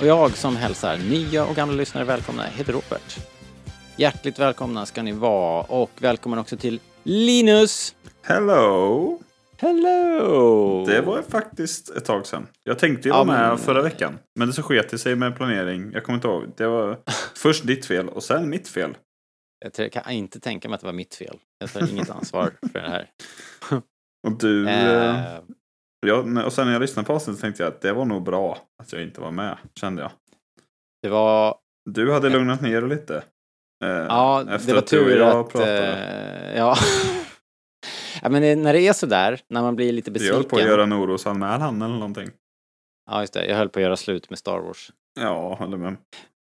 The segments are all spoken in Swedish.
Och jag som hälsar nya och gamla lyssnare välkomna heter Robert. Hjärtligt välkomna ska ni vara och välkommen också till Linus! Hello! Hello! Det var faktiskt ett tag sedan. Jag tänkte ju vara med men- förra veckan. Men det så sket det sig med planering. Jag kommer inte ihåg. Det var först ditt fel och sen mitt fel. Jag kan inte tänka mig att det var mitt fel. Jag tar inget ansvar för det här. Och du... eh, Eh, Ja, och sen när jag lyssnade på avsnittet tänkte jag att det var nog bra att jag inte var med. Kände jag. det var, Du hade lugnat ner dig lite. eh, ja, det var att tur jag att... pratade. eh, ja. ja, men det- när det är sådär, när man blir lite Jag besviken. höll på att göra en orosanmälan eller någonting. Ja, just det. Jag höll på att göra slut med Star Wars. Ja, eller med,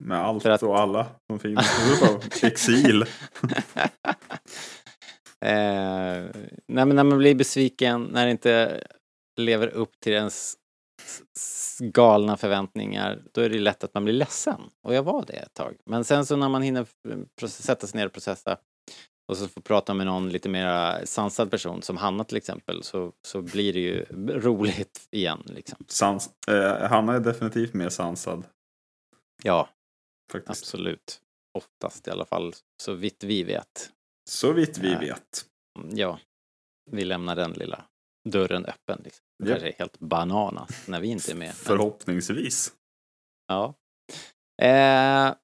med allt För att- och alla som finns. Jag exil. Eh, nej, men när man blir besviken, när det inte lever upp till ens galna förväntningar, då är det lätt att man blir ledsen. Och jag var det ett tag. Men sen så när man hinner sätta sig ner och processa och så får prata med någon lite mer sansad person, som Hanna till exempel, så, så blir det ju roligt igen. Liksom. Sans, eh, Hanna är definitivt mer sansad. Ja, Faktiskt. absolut. Oftast i alla fall, så vitt vi vet. Så vitt vi vet. Ja, vi lämnar den lilla dörren öppen. Liksom. Det Japp. kanske är helt bananas när vi inte är med. Förhoppningsvis. ja. Eh,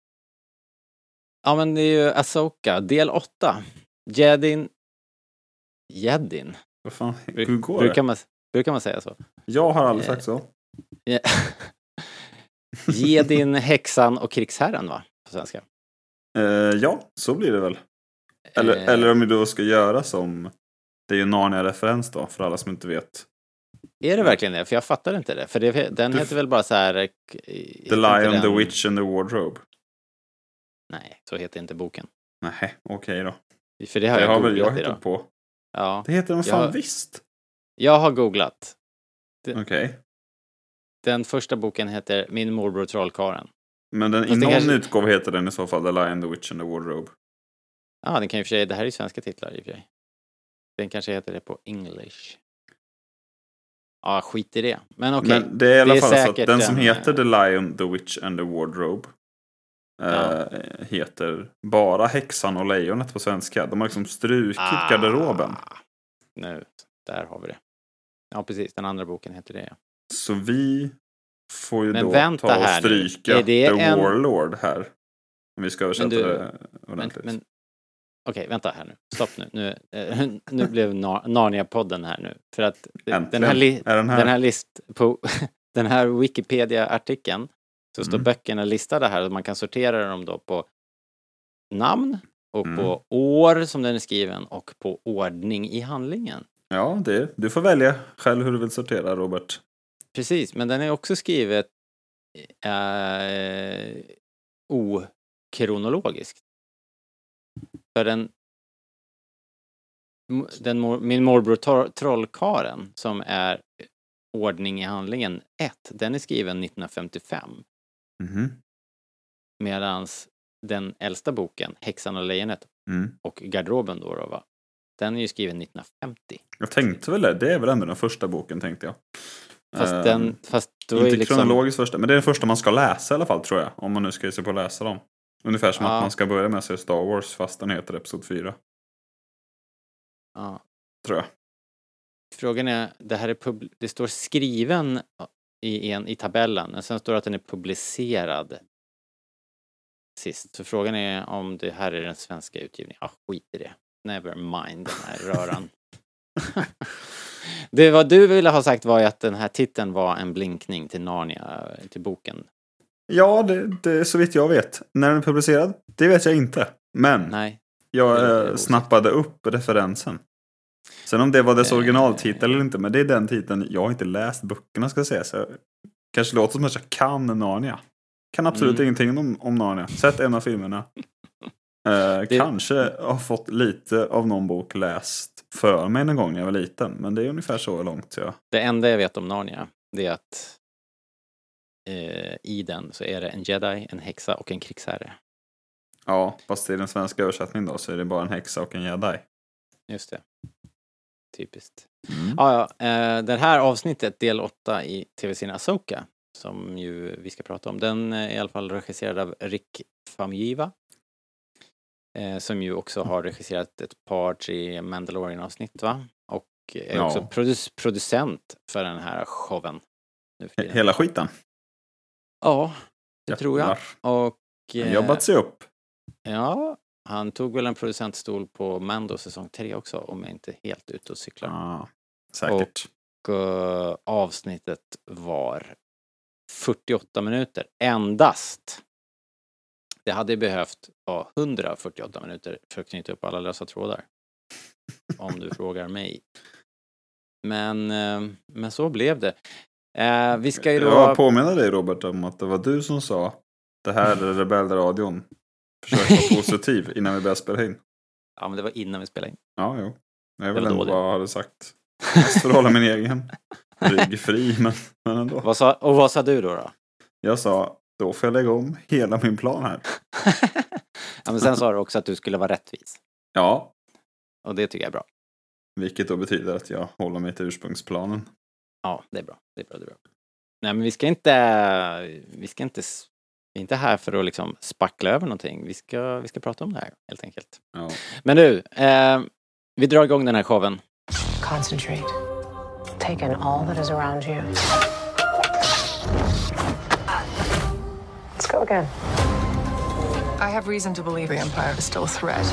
ja, men det är ju Asoka, del 8. Jedin... Jedin? Vad fan, hur går brukar, det? man, brukar man säga så? Jag har aldrig Eh, sagt så. Jedin, häxan och krigsherren, va? På svenska. Eh, ja, så blir det väl. Eller, Eh, eller om vi då ska göra som... Det är ju Narnia-referens då, för alla som inte vet. Är det verkligen det? För jag fattar inte det. För det, den Du- heter väl bara så här... eh, The Lion, the Witch and the Wardrobe. Nej, så heter inte boken. Nej, okej då. För det har det jag har väl jag hittat på. Ja, Det heter den fan Jag- visst. jag har googlat. Okej. Den första boken heter Min morbror trollkarlen. Men den, i någon kanske- utgåva heter den i så fall The Lion, the Witch and the Wardrobe. Ja, den kan och för sig, det här är ju svenska titlar i och för sig. Den kanske heter det på English. Ja, skit i det. Men okej. Men det är i alla Det fall så att säkert den som heter eh, The Lion, the Witch and the Wardrobe eh, Ja. heter bara Häxan och Lejonet på svenska. De har liksom strukit Ah, garderoben. Nu, där har vi det. Ja, precis. Den andra boken heter det. ja. Så vi får ju Men då ta och stryka The en- Warlord här. Om vi ska översätta du- det Men, ordentligt. men Okej, vänta här nu. Stopp nu. Nu, eh, nu blev Nar- Narnia-podden här nu. För att det- den Äntligen här, den här. den här list på den här Wikipedia-artikeln så står Mm. böckerna listade här och man kan sortera dem då på namn och Mm. på år som den är skriven och på ordning i handlingen. Ja, det, du får välja själv hur du vill sortera Robert. Precis, men den är också skrivet eh, okronologiskt. För den, den mor- min morbror tor- trollkaren som är ordning i handlingen 1, den är skriven 1955. Mhm. Medan den äldsta boken, Häxan och lejonet Mm. och garderoben då, då va? Den är ju skriven 1950. Jag tänkte väl det. Det är väl ändå den första boken tänkte jag. Fast den, fast då är inte ju liksom... kronologiskt första, men det är den första man ska läsa i alla fall tror jag. Om man nu ska ge sig på att läsa dem. Ungefär som Ja. att man ska börja med se Star Wars fast den heter Episod 4. Ja. Tror jag. Frågan är, det här är pub... det står skriven i, en, i tabellen, men sen står det att den är publicerad sist. Så frågan är om det här är den svenska utgivningen. Ja, skit i det. Never mind den här röran. det vad du ville ha sagt var ju att den här titeln var en blinkning till Narnia, till boken. Ja, det, det så vitt jag vet. När den är publicerad? Det vet jag inte. Men Nej. jag eh, snappade upp referensen. Sen om det var dess Eh. originaltitel eller inte, men det är den titeln. Jag har inte läst böckerna ska jag säga. Så jag, kanske låter som att jag kan Narnia. Kan absolut Mm. ingenting om, om Narnia. Sett en av filmerna. Eh, Det- Kanske har fått lite av någon bok läst för mig någon gång när jag var liten. Men det är ungefär så långt jag... Det enda jag vet om Narnia, det är att eh, i den så är det en jedi, en häxa och en krigsherre. Ja, fast i den svenska översättningen då så är det bara en häxa och en jedi. Just det. Typiskt. Mm. Ja, ja, eh, det här avsnittet, del 8 i tv-serien Asoka, som ju vi ska prata om, den är i alla fall regisserad av Rick Famuyiwa. Eh, som ju också har regisserat ett par, tre Mandalorian-avsnitt, va? Och är Ja. också produc- producent för den här showen. Hela skiten. Ja, det tror jag. Jävlar. Och... Han eh, jobbat sig upp. Ja, han tog väl en producentstol på Mando säsong 3 också, om jag inte är helt ute och cyklar. Ja, säkert. Och eh, avsnittet var 48 minuter, endast. Det hade behövt vara 148 minuter för att knyta upp alla lösa trådar. Om du frågar mig. Men, eh, men så blev det. Eh, vi ska ju då... Jag påminner dig Robert om att det var du som sa det här är Rebellradion. Försök vara positiv innan vi börjar spela in. Ja, men det var innan vi spelade in. Ja, jo. Jag då det. vad jag hade sagt. För att hålla min egen rygg fri, men, men ändå. Vad sa, och vad sa du då? då? Jag sa, då får jag lägga om hela min plan här. ja, men sen sa du också att du skulle vara rättvis. Ja, Och det tycker jag är bra. vilket då betyder att jag håller mig till ursprungsplanen. Ja, det är bra. Det är bra, det är bra. Nej, men vi ska inte... Vi ska inte... Vi är inte här för att liksom spackla över någonting. Vi ska, vi ska prata om det här, helt enkelt. Ja. Men du, eh, vi drar igång den här showen. Concentrate. Take in all that is around you. Let's go again. I have reason to believe the Empire is still a threat.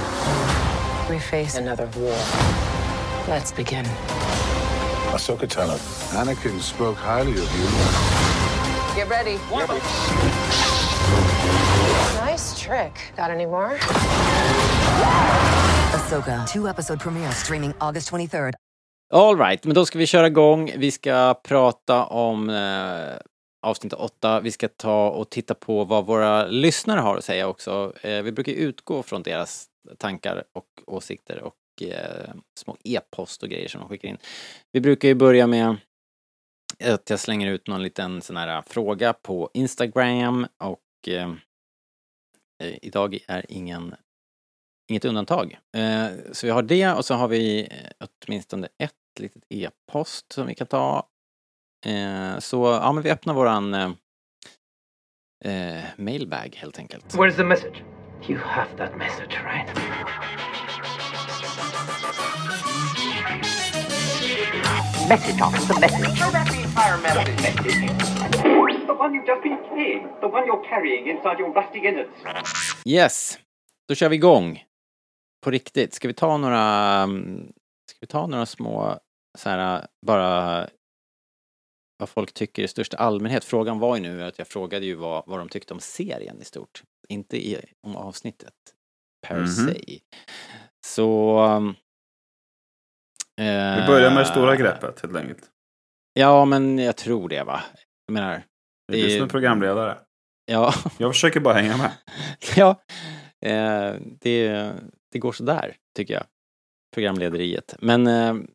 We face another war. Let's begin. Ahsoka Tano, Anakin spoke highly of you. Get ready. Nice trick. Got any more? Ahsoka, two episode premiere streaming August 23rd. All right, men då ska vi köra igång. Vi ska prata om eh, avsnitt 8. Vi ska ta och titta på vad våra lyssnare har att säga också. Eh, vi brukar utgå från deras tankar och åsikter och eh, små e-post och grejer som de skickar in. Vi brukar ju börja med att jag slänger ut någon liten sån här eh, fråga på Instagram och eh, eh, idag är ingen inget undantag. Eh, så vi har det och så har vi eh, åtminstone ett litet e-post som vi kan ta. Eh, så ja, men vi öppnar våran eh, eh, mailbag helt enkelt. Where's the message? You have that message, right? Message, officer, message. Throw back the entire message. The one you've just been carrying. The one you're carrying inside your rusty innards. Yes, då kör vi igång. På riktigt. Ska vi ta några, mm, ska vi ta några små så här bara vad folk tycker i största allmänhet. Frågan var ju nu att jag frågade ju vad, vad de tyckte om serien i stort. Inte i, om avsnittet per Mhm. se. Så... um, Vi börjar med det stora greppet helt enkelt. Ja, men jag tror det va. Jag menar, Det är du som är programledare. ja, Jag försöker bara hänga med. ja. Eh, det, det går sådär, tycker jag. Programlederiet. Men, eh, men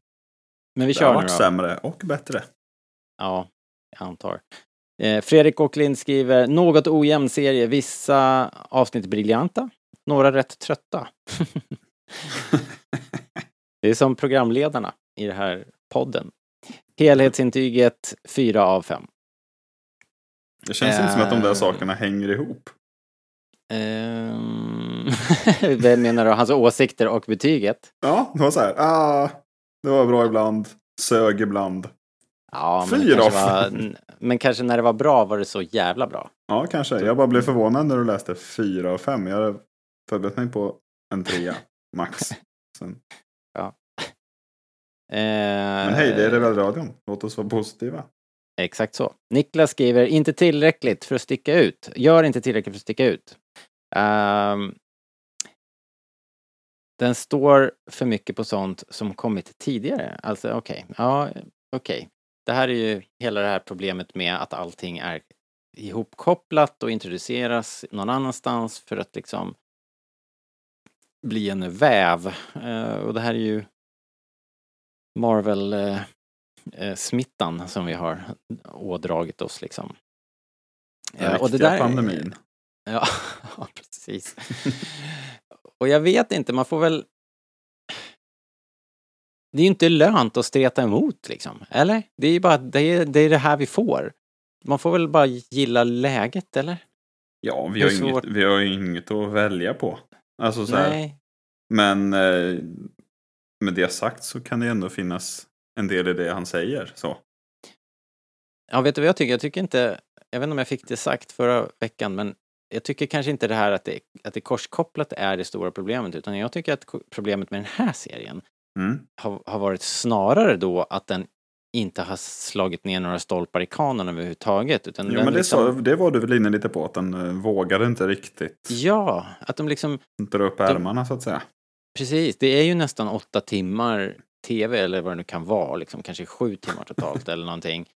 vi Det har kör nu varit då. sämre och bättre. Ja, jag antar. Eh, Fredrik Åkerlind skriver, något ojämn serie, vissa avsnitt briljanta, några rätt trötta. det är som programledarna i den här podden. Helhetsintyget 4 av 5. Det känns inte som att de där Eh. sakerna hänger ihop. Ehm, Vem menar du? Hans åsikter och betyget? Ja, det var så här. Ah, det var bra ibland. Sög ibland. Ja, men, Fyra kanske av fem. men kanske när det var bra var det så jävla bra. Ja, kanske. Jag bara blev förvånad när du läste fyra av fem. Jag hade förberett mig på en trea, max. Sen. Men hej, det är Rebellradion. Låt oss vara positiva. Exakt så. Niklas skriver, inte tillräckligt för att sticka ut. Gör inte tillräckligt för att sticka ut. Ehm, den står för mycket på sånt som kommit tidigare. Alltså okej, ja okej. Det här är ju hela det här problemet med att allting är ihopkopplat och introduceras någon annanstans för att liksom bli en väv. Eh, och det här är ju Marvel eh, eh, smittan som vi har ådragit oss liksom. Den Eh, riktiga pandemin. Ja, ja, precis. och jag vet inte, man får väl... Det är ju inte lönt att streta emot liksom, eller? Det är ju bara, det är, det är det här vi får. Man får väl bara gilla läget, eller? Ja, vi har, inget, vi har ju inget att välja på. Alltså så här, Nej. Men eh, med det sagt så kan det ändå finnas en del i det han säger. Så. Ja, vet du vad jag tycker? Jag tycker inte, jag vet inte om jag fick det sagt förra veckan, men jag tycker kanske inte det här att det, att det korskopplat är det stora problemet, utan jag tycker att problemet med den här serien Mm. har, har varit snarare då att den inte har slagit ner några stolpar i kanon överhuvudtaget. Utan Jo, men det, liksom, sa, det var du väl inne lite på, att den eh, vågade inte riktigt Ja, att de liksom, dra upp ärmarna så att säga. Precis, det är ju nästan åtta timmar tv eller vad det nu kan vara, liksom kanske sju timmar totalt eller någonting.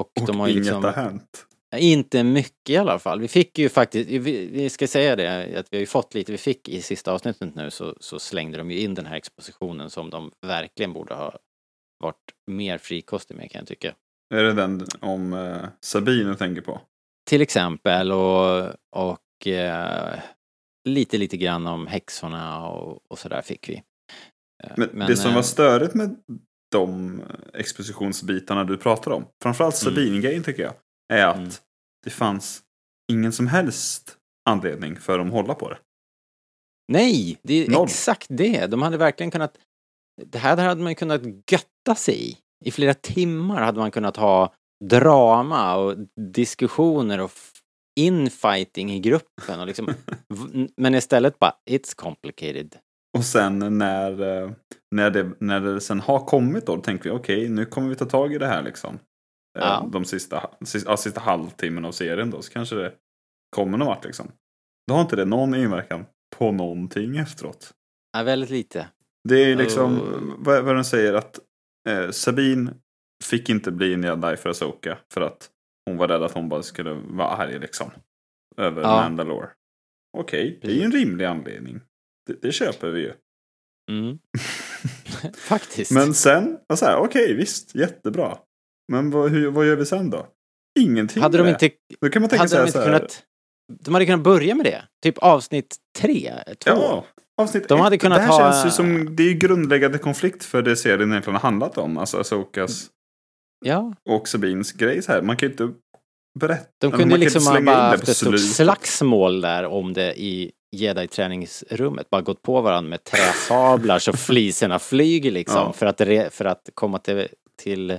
Och, Och de har inget liksom, har hänt. inte mycket i alla fall. Vi fick ju faktiskt, vi, vi ska säga det, att vi har ju fått lite, vi fick i sista avsnittet nu så, så slängde de ju in den här expositionen som de verkligen borde ha varit mer frikostig med kan jag tycka. Är det den om eh, Sabine tänker på? Till exempel och, och eh, lite, lite grann om häxorna och, och sådär fick vi. Eh, Men, det som eh, var störigt med de expositionsbitarna du pratar om, framförallt Mm. Sabine-grejen tycker jag, är att Mm. det fanns ingen som helst anledning för dem att hålla på det. Nej, det är Noll. exakt det. De hade verkligen kunnat... Det här hade man kunnat götta sig i. I flera timmar hade man kunnat ha drama och diskussioner och infighting i gruppen och liksom... Men istället bara, it's complicated. Och sen när, eh, när, det, när det sen har kommit då, då tänker vi okej, nu kommer vi ta tag i det här liksom. Eh, Ja. De sista, sista, sista halvtimmen av serien då, så kanske det kommer någon vart liksom. Då har inte det någon inverkan på någonting efteråt. Ja, väldigt lite. Det är liksom, Oh. vad, vad den säger att eh, Sabine fick inte bli en jedi för Asoka för att hon var rädd att hon bara skulle vara arg liksom. Över Ja. Mandalore. Okej, det är ju en rimlig anledning. Det, det köper vi ju. Mm. Faktiskt. Men sen, och så här, okej visst, jättebra. Men vad, hur, vad gör vi sen då? Ingenting hade de inte, Då kan man tänka hade så här, de inte kunnat... De hade kunnat börja med det. Typ avsnitt tre, två. Ja, avsnitt De hade ett. kunnat det här ha- känns ju som, det är ju grundläggande konflikt för det serien egentligen har handlat om. Alltså Asokas Ja, och Sabines grej så här. Man kan ju inte berätta. De kunde man liksom slänga bara haft ett stort slagsmål där om det i jedi-träningsrummet. Bara gått på varandra med träsablar så fliserna flyger liksom. Ja. För, att re, för att komma till, till...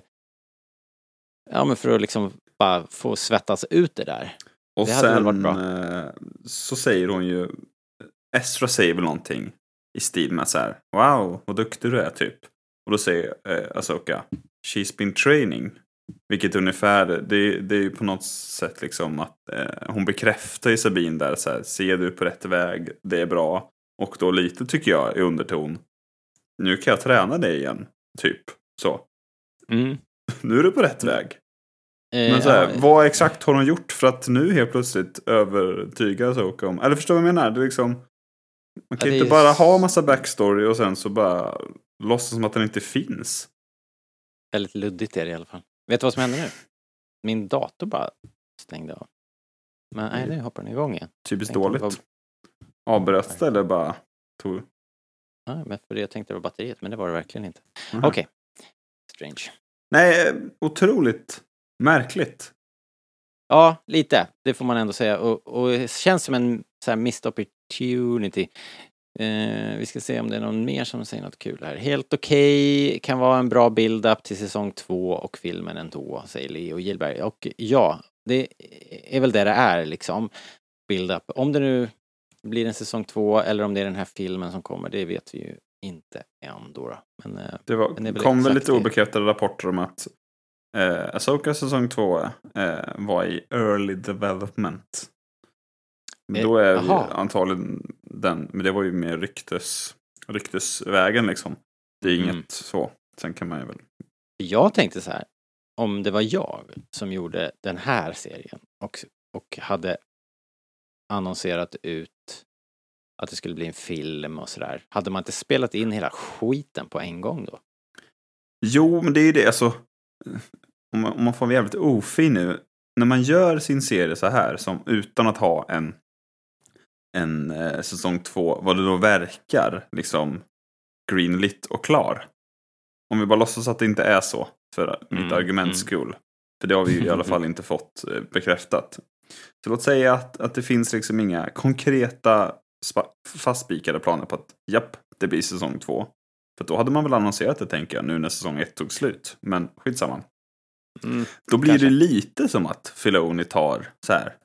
Ja men för att liksom bara få svettas ut det där. Och Det hade sen varit bra. eh, så säger hon ju, Estra säger väl någonting i stil med så här, wow, vad duktig du är typ. Och då säger eh, Asoka, she's been training. Vilket ungefär, det, det är ju på något sätt liksom att eh, hon bekräftar ju Sabine där, så här, ser du på rätt väg, det är bra. Och då lite tycker jag i underton, nu kan jag träna dig igen, typ så. Mm. Nu är du på rätt väg. Eh, Men så här, ja, vad exakt har de gjort för att nu helt plötsligt övertyga Asoka om... Eller förstår du vad jag menar? Det är liksom... Man kan Ja, inte bara ha massa backstory och sen så bara låtsas som att den inte finns. Väldigt luddigt är det i alla fall. Vet du vad som händer nu? min dator bara stängde av. Men nej, nu hoppar den igång igen. Typiskt dåligt. vad- Avbröts det eller bara tog... Ja, men för det jag tänkte det var batteriet, men det var det verkligen inte. Aha. Okej. Strange. Nej, eh, otroligt märkligt. Ja, lite. Det får man ändå säga. Och, och det känns som en så här missed opportunity. Eh, vi ska se om det är någon mer som säger något kul här. Helt okej, kan vara en bra build-up till säsong två och filmen ändå, säger Leo Gillberg. Och ja, det är väl det det är liksom. Build-up. Om det nu blir en säsong två eller om det är den här filmen som kommer, det vet vi ju inte än då. Men eh, Det var, Men det kom väl lite obekräftade rapporter om att eh, Asoka säsong 2 eh, var i early development. Men Eh, då är vi jaha. antagligen den, men det var ju mer ryktes, ryktesvägen liksom. Det är inget Mm. så. Sen kan man ju väl. Jag tänkte så här, om det var jag som gjorde den här serien och, och hade annonserat ut att det skulle bli en film och sådär. Hade man inte spelat in hela skiten på en gång då? Jo, men det är ju det alltså. Om man, om man får vara jävligt ofin nu. När man gör sin serie så här, som utan att ha en, en eh, säsong två, vad det då verkar, liksom greenlit och klar. Om vi bara låtsas att det inte är så, för mitt Mm, arguments mm. skull. För det har vi ju i alla fall inte fått eh, bekräftat. Så låt säga att, att det finns liksom inga konkreta fastspikade planer på att japp, det blir säsong två. För då hade man väl annonserat det tänker jag, nu när säsong ett tog slut. Men skitsamma. Mm. Då blir Kanske. det lite som att Filoni tar så här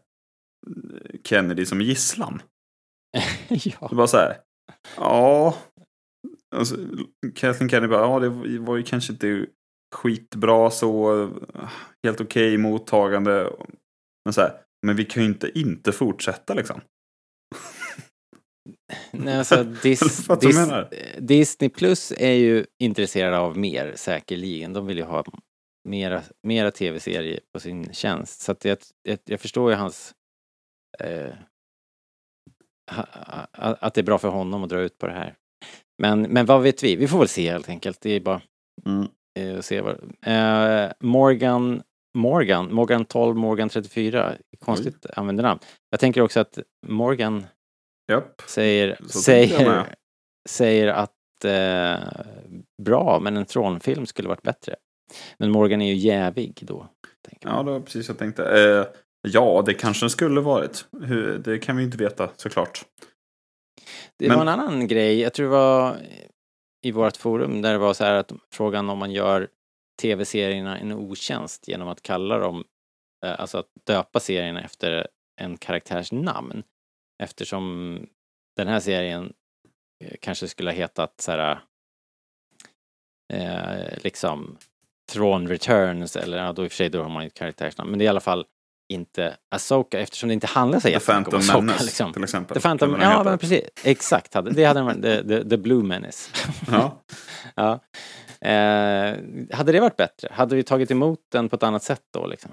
eh, Kennedy som gisslan. ja. Det var så här. Ja. Alltså, Kathleen Kennedy bara, ja det var ju kanske inte skitbra så. Helt okej mottagande. Men så här, men vi kan ju inte inte fortsätta liksom. Nej, alltså, Dis, Dis? Disney Plus är ju intresserade av mer säkerligen. De vill ju ha mera, mera tv-serier på sin tjänst. Så att jag, jag, jag förstår ju hans... Eh, att det är bra för honom att dra ut på det här. Men, men vad vet vi? Vi får väl se helt enkelt. Det är bara Mm. eh, se vad... Eh, Morgan, Morgan, Morgan 12, Morgan 34. Konstigt användarnamn. Jag tänker också att Morgan Japp. säger, Så säger, säger att eh, bra, men en Tron-film skulle varit bättre. Men Morgan är ju jävig då. Ja, det var precis jag tänkte. Eh, ja, det kanske den skulle varit. Det kan vi inte veta såklart. det men- var en annan grej, jag tror det var i vårt forum där det var så här att frågan om man gör tv-serierna en otjänst genom att kalla dem, eh, alltså att döpa serierna efter en karaktärs namn. Eftersom den här serien eh, kanske skulle ha hetat så här eh, liksom Tron Returns eller ja, då i och för sig då har man ju ett karaktärsnamn. Men det är i alla fall inte Asoka eftersom det inte handlar så jättemycket om Asoka Menace liksom. till exempel. The Phantom, ja men precis, exakt. Hade, det hade varit, the, the, the Blue Menace. Ja. ja. Eh, hade det varit bättre? Hade vi tagit emot den på ett annat sätt då liksom?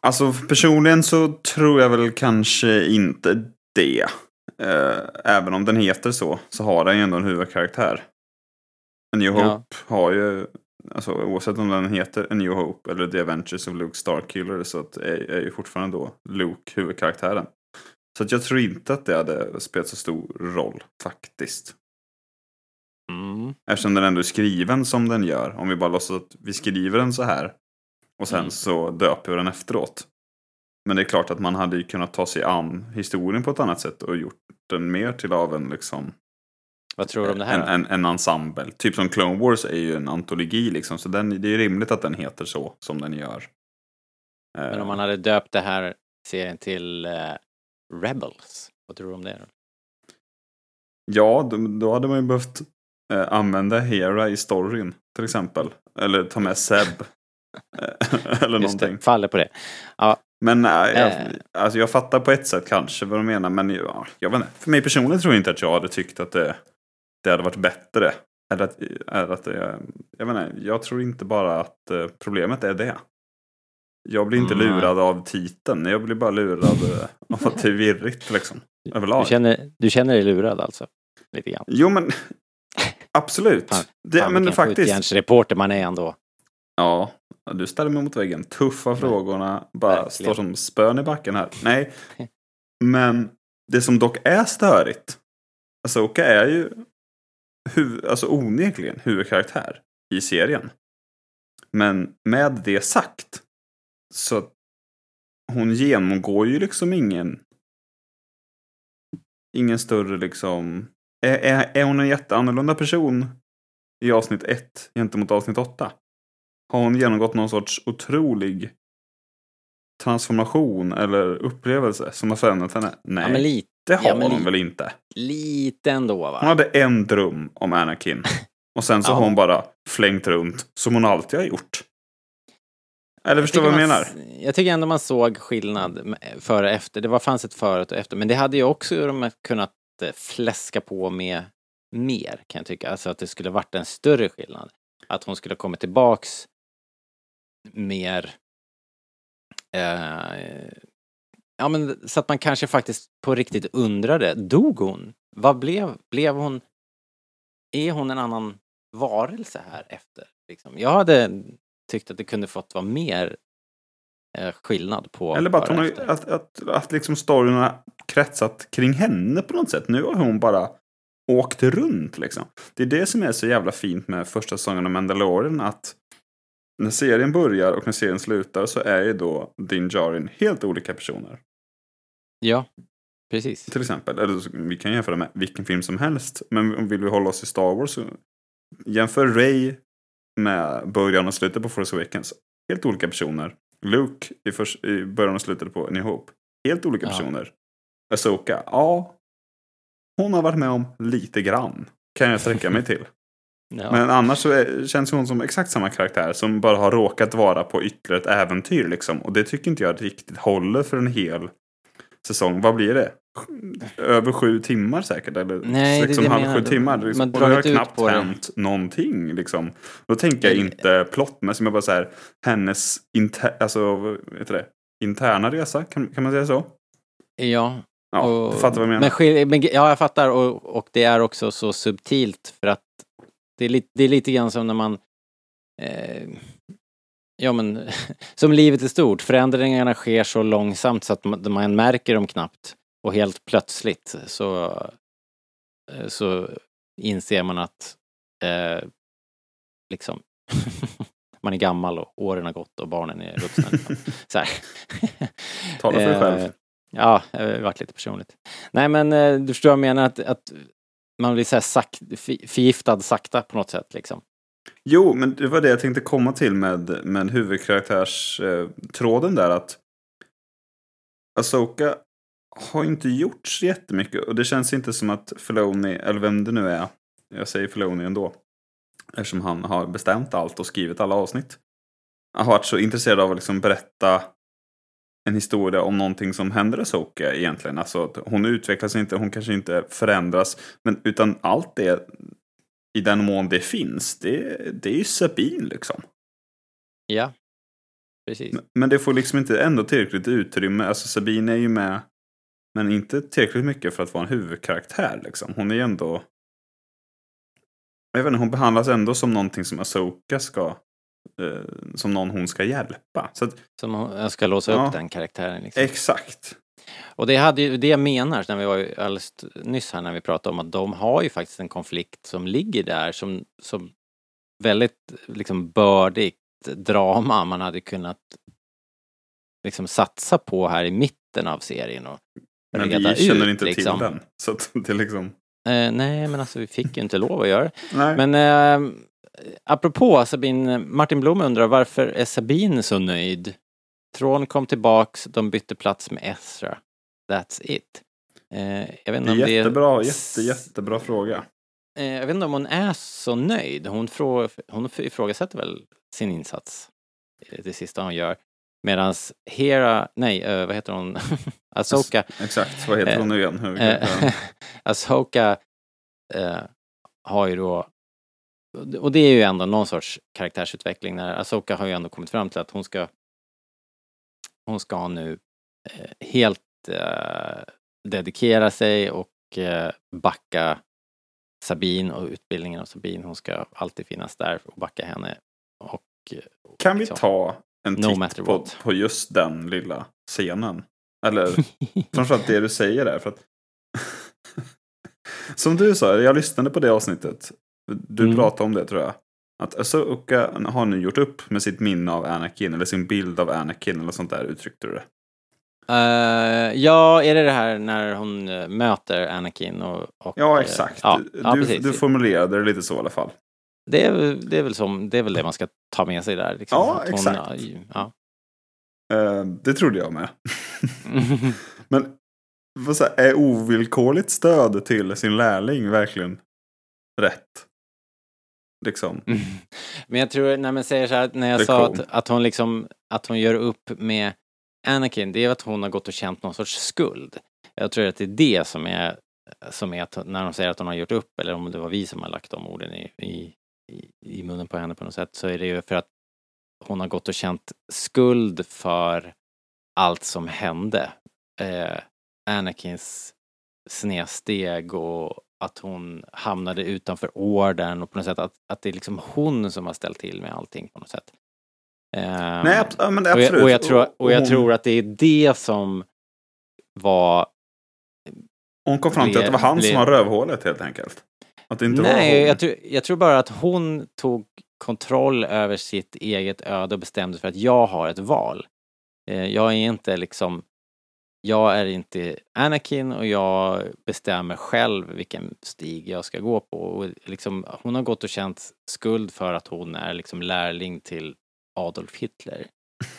Alltså personligen så tror jag väl kanske inte det. Eh, även om den heter så, så har den ju ändå en huvudkaraktär. New Ja. Hope har ju, alltså oavsett om den heter A New Hope eller The Adventures of Luke Starkiller så att är, är ju fortfarande då Luke huvudkaraktären. Så att jag tror inte att det hade spelat så stor roll faktiskt. Mm. Eftersom den ändå är skriven som den gör. Om vi bara låtsas att vi skriver den så här. Och sen Mm. så döper vi den efteråt. Men det är klart att man hade ju kunnat ta sig an historien på ett annat sätt och gjort den mer till av en liksom Vad tror du om det här? en, en, en ensemble. Typ som Clone Wars är ju en antologi liksom. Så den, det är ju rimligt att den heter så som den gör. Men Eh, om man hade döpt det här serien till eh, Rebels, vad tror du om det? Då? Ja, då, då hade man ju behövt eh, använda Hera i storyn till exempel. Eller ta med Seb. Eh, Eller Just någonting. det, faller på det. Ja, Men nej, jag, Eh. alltså jag fattar på ett sätt kanske vad de menar. Men ja, jag vet inte. För mig personligen tror jag inte att jag hade tyckt att det, det hade varit bättre. Eller att, eller att det, jag inte, jag tror inte bara att eh, problemet är det. Jag blir inte Mm, lurad av titeln. Jag blir bara lurad eh, av att det är virrigt liksom. Överlag. du, känner, du känner dig lurad alltså? Lite grann. Jo men absolut. Fan, det, Fan, men faktiskt. skjutjärnsreporter man är ändå. Ja, Du ställer mig mot väggen. Tuffa frågorna. Bara Verkligen. står som spön i backen här. Nej. Men det som dock är störigt. Asoka är ju huv- alltså onekligen huvudkaraktär i serien. Men med det sagt. Så hon genomgår ju liksom ingen ingen större liksom är, är, är hon en jätteannorlunda person i avsnitt 1 gentemot avsnitt 8? Har hon genomgått någon sorts otrolig transformation eller upplevelse som har förändrat henne? Nej, Ja, men lite, det har ja, hon li- väl inte. lite ändå va? Hon hade en dröm om Anakin. Och sen så Ja. har hon bara flängt runt som hon alltid har gjort. Eller förstår du vad jag menar? Jag tycker ändå man såg skillnad före och efter. Det var, fanns ett före och efter. Men det hade ju också de kunnat eh, fläska på med mer kan jag tycka. Alltså att det skulle varit en större skillnad. Att hon skulle kommit tillbaks mer eh, Ja men så att man kanske faktiskt på riktigt undrade, dog hon? Vad blev, blev hon? Är hon en annan varelse här efter? Liksom? Jag hade tyckt att det kunde fått vara mer eh, skillnad på Eller bara att, hon har, att, att, att liksom storyn har kretsat kring henne på något sätt. Nu har hon bara åkt runt liksom. Det är det som är så jävla fint med första säsongen av Mandalorian. Att när serien börjar och när serien slutar så är ju då Din Djarin helt olika personer. Ja, precis. Till exempel. Eller vi kan jämföra med vilken film som helst. Men om vill vi hålla oss i Star Wars så jämför Ray med början och slutet på Force Awakens. Helt olika personer. Luke i, förs- i början och slutet på New Hope. Helt olika Ja. personer. Asoka, ja. Hon har varit med om lite grann. Kan jag sträcka mig till. Ja. Men annars så är, känns hon som exakt samma karaktär som bara har råkat vara på ytterligare ett äventyr liksom. Och det tycker inte jag riktigt håller för en hel säsong. Vad blir det? Över sju timmar säkert? Eller Nej, sex och en halv, sju timmar? Liksom. Man och det har knappt på det. hänt någonting liksom. Då tänker jag inte plottmässigt, men bara så här, hennes inter, alltså, heter det? interna resa, kan, kan man säga så? ja. Ja, och- du fattar vad jag menar. Men, ja, jag fattar och, och det är också så subtilt för att det är, lite, det är lite grann som när man eh, Ja men, som livet är stort. Förändringarna sker så långsamt så att man, man märker dem knappt. Och helt plötsligt så, eh, så inser man att eh, liksom man är gammal och åren har gått och barnen är vuxna. Så här. Tala för dig Eh, själv. Ja, det varit lite personligt. Nej men eh, du förstår vad jag menar att, att man blir så här sak, förgiftad sakta på något sätt liksom. Jo, men det var det jag tänkte komma till med, med huvudkaraktärstråden eh, där. att Asoka har inte gjort så jättemycket. Och det känns inte som att Filoni, eller vem det nu är, jag säger Filoni ändå. Eftersom han har bestämt allt och skrivit alla avsnitt. Har varit så intresserad av att liksom berätta en historia om någonting som händer Asoka egentligen. Alltså att hon utvecklas inte, hon kanske inte förändras. Men utan allt det i den mån det finns, det, det är ju Sabine liksom. Ja, precis. Men- Men det får liksom inte ändå tillräckligt utrymme. Alltså Sabine är ju med, men inte tillräckligt mycket för att vara en huvudkaraktär liksom. Hon är ju ändå... Jag vet inte, hon behandlas ändå som någonting som Asoka ska... Eh, som någon hon ska hjälpa. Så att, Som hon- ska låsa Ja. upp den karaktären liksom. exakt. Och det hade ju det jag menar när vi var alldeles nyss här när vi pratade om att de har ju faktiskt en konflikt som ligger där som, som väldigt liksom bördigt drama man hade kunnat liksom satsa på här i mitten av serien och Men reda vi känner ut, inte liksom. till den. Så det liksom... Eh, nej, men alltså vi fick ju inte lov att göra det. Men eh, apropå Sabine, Martin Blom undrar varför är Sabine så nöjd? Tron kom tillbaks, de bytte plats med Ezra. That's it. Eh, jag vet det inte är om det jättebra, jätte, jättebra fråga. Eh, jag vet inte om hon är så nöjd. Hon, frå, hon ifrågasätter väl sin insats. eh, Det sista hon gör. Medan Hera, nej, vad heter hon? Asoka. Exakt, vad heter hon nu igen? Asoka eh, har ju då, och det är ju ändå någon sorts karaktärsutveckling när Asoka har ju ändå kommit fram till att hon ska hon ska nu eh, helt eh, dedikera sig och eh, backa Sabine och utbildningen av Sabine. Hon ska alltid finnas där och backa henne. Och Kan vi liksom. ta en titt på, på just den lilla scenen? Eller framförallt det du säger där. För att Som du sa, jag lyssnade på det avsnittet. Du Mm. pratade om det tror jag. Att Asoka har nu gjort upp med sitt minne av Anakin, eller sin bild av Anakin, eller sånt där uttryckte du det. Eh, ja, är det det här när hon eh, möter Anakin och... och Ja, exakt. ja, du, ja, du, formulerade det lite så i alla fall. det, är, det, är väl som, det är väl det man ska ta med sig där. Liksom, Ja, hon, exakt. Ja. Eh, det trodde jag med. Men vad här, är ovillkorligt stöd till sin lärling verkligen rätt? Liksom. Men jag tror, när man säger så här, när jag är sa cool. att, att hon liksom, att hon gör upp med Anakin, det är att hon har gått och känt någon sorts skuld. Jag tror att det är det som är, som är att när de säger att hon har gjort upp, eller om det var vi som har lagt de orden i, i- i munnen på henne på något sätt, så är det ju för att hon har gått och känt skuld för allt som hände. Eh, Anakins snedsteg och att hon hamnade utanför orden och på något sätt att, att det är liksom hon som har ställt till med allting på något sätt. Eh, Nej, men är och, absolut. jag, och jag, tror, och jag hon, tror att det är det som var... hon kom fram till att det var han blev- som var rövhålet helt enkelt. Att det inte var Nej, hon. jag tror, jag tror bara att hon tog kontroll över sitt eget öde och bestämde för att jag har ett val. Eh, Jag är inte liksom... Jag är inte Anakin och jag bestämmer själv vilken stig jag ska gå på. Och liksom, hon har gått och känt skuld för att hon är liksom lärling till Adolf Hitler.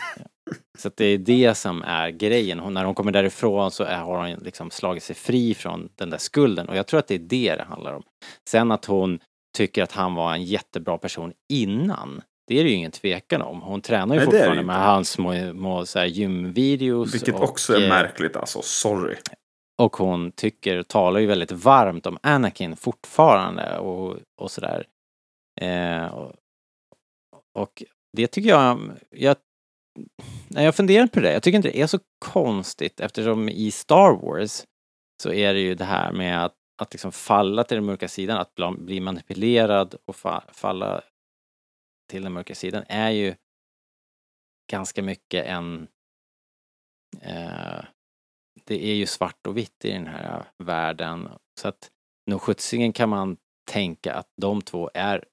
Så det är det som är grejen. Hon, när hon kommer därifrån så är, har hon liksom slagit sig fri från den där skulden och jag tror att det är det det handlar om. Sen att hon tycker att han var en jättebra person innan, det är det ju ingen tvekan om. Hon tränar ju Nej, fortfarande med hans små, små så här gymvideos. Vilket och, också är eh, märkligt alltså, sorry. och hon tycker, talar ju väldigt varmt om Anakin fortfarande och, och sådär. Eh, och, och det tycker jag, jag, när jag funderar på det, jag tycker inte det är så konstigt eftersom i Star Wars så är det ju det här med att, att liksom falla till den mörka sidan, att bli manipulerad och fa, falla till den mörka sidan är ju ganska mycket en eh, det är ju svart och vitt i den här eh, världen. Så att nog sjuttsingen kan man tänka att de två är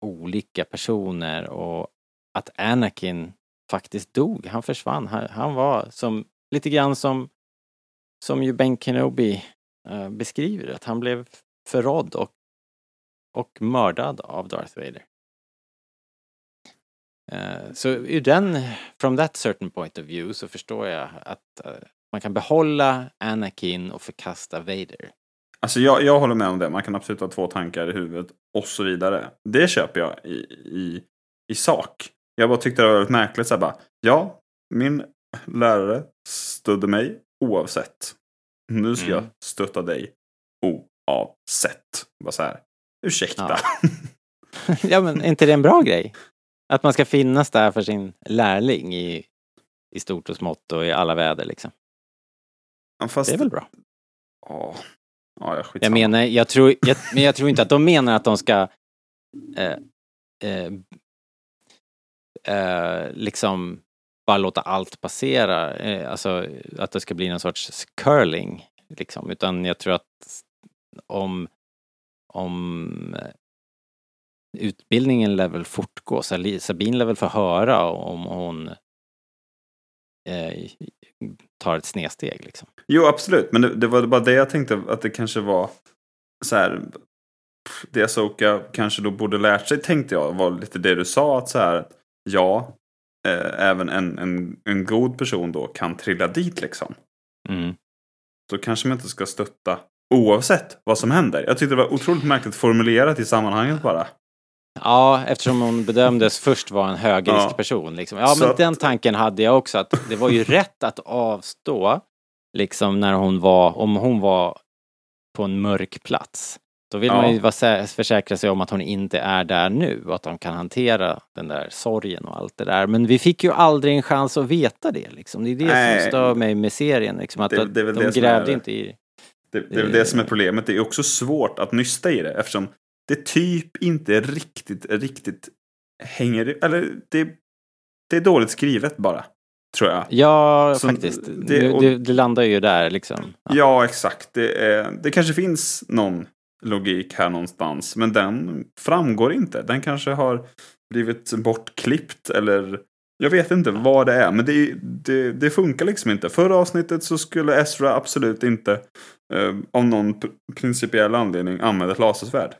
olika personer och att Anakin faktiskt dog. Han försvann. Han, han var som, lite grann som, som ju Ben Kenobi eh, beskriver att han blev förrådd och, och mördad av Darth Vader. Eh, så ur den, from that certain point of view så förstår jag att eh, man kan behålla Anakin och förkasta Vader. Alltså jag, jag håller med om det. Man kan absolut ha två tankar i huvudet och så vidare. Det köper jag i, i, i sak. Jag bara tyckte det var väldigt märkligt. Så här bara, ja, min lärare stödde mig oavsett. Nu ska Mm. jag stötta dig oavsett. Bara så här, ursäkta. Ja. ja men är inte det en bra grej? Att man ska finnas där för sin lärling i, i stort och smått och i alla väder liksom. Ja, Fast, Det är väl bra? Ja, ja, jag, Jag menar, jag tror, jag, men jag tror inte att de menar att de ska eh, eh, eh, liksom bara låta allt passera. Eh, alltså att det ska bli någon sorts curling. Liksom. Utan jag tror att om, om utbildningen lär väl fortgå. Sabine lär väl få höra om hon eh, tar ett snedsteg liksom. Jo, absolut. Men det, det var bara det jag tänkte att det kanske var så här. Det Asoka kanske då borde lärt sig tänkte jag var lite det du sa att så här. Ja, eh, även en, en, en god person då kan trilla dit liksom. Mm. Då kanske man inte ska stötta oavsett vad som händer. Jag tyckte det var otroligt märkligt formulerat i sammanhanget bara. Ja, eftersom hon bedömdes först vara en högrisk Ja. person. Liksom. Ja, Så men att- den tanken hade jag också. Att det var ju rätt att avstå, liksom när hon var, om hon var på en mörk plats. Då vill Ja. man ju vara försäkra sig om att hon inte är där nu och att de kan hantera den där sorgen och allt det där. Men vi fick ju aldrig en chans att veta det liksom. Det är det Nej. som stör mig med serien. Liksom, att Det- det de grävde inte i Det, det är väl det som är problemet. Det är också svårt att nysta i det eftersom det typ inte riktigt, riktigt hänger, eller det, det är dåligt skrivet bara. Tror jag. Ja, Så faktiskt. det- och- det, det landar ju där liksom. Ja. Ja, exakt. Det, är, det kanske finns någon logik här någonstans. Men den framgår inte. Den kanske har blivit bortklippt eller jag vet inte vad det är. Men det, det, det funkar liksom inte. Förra avsnittet så skulle Ezra absolut inte eh, av någon pr- principiell anledning använda ett lasersvärd.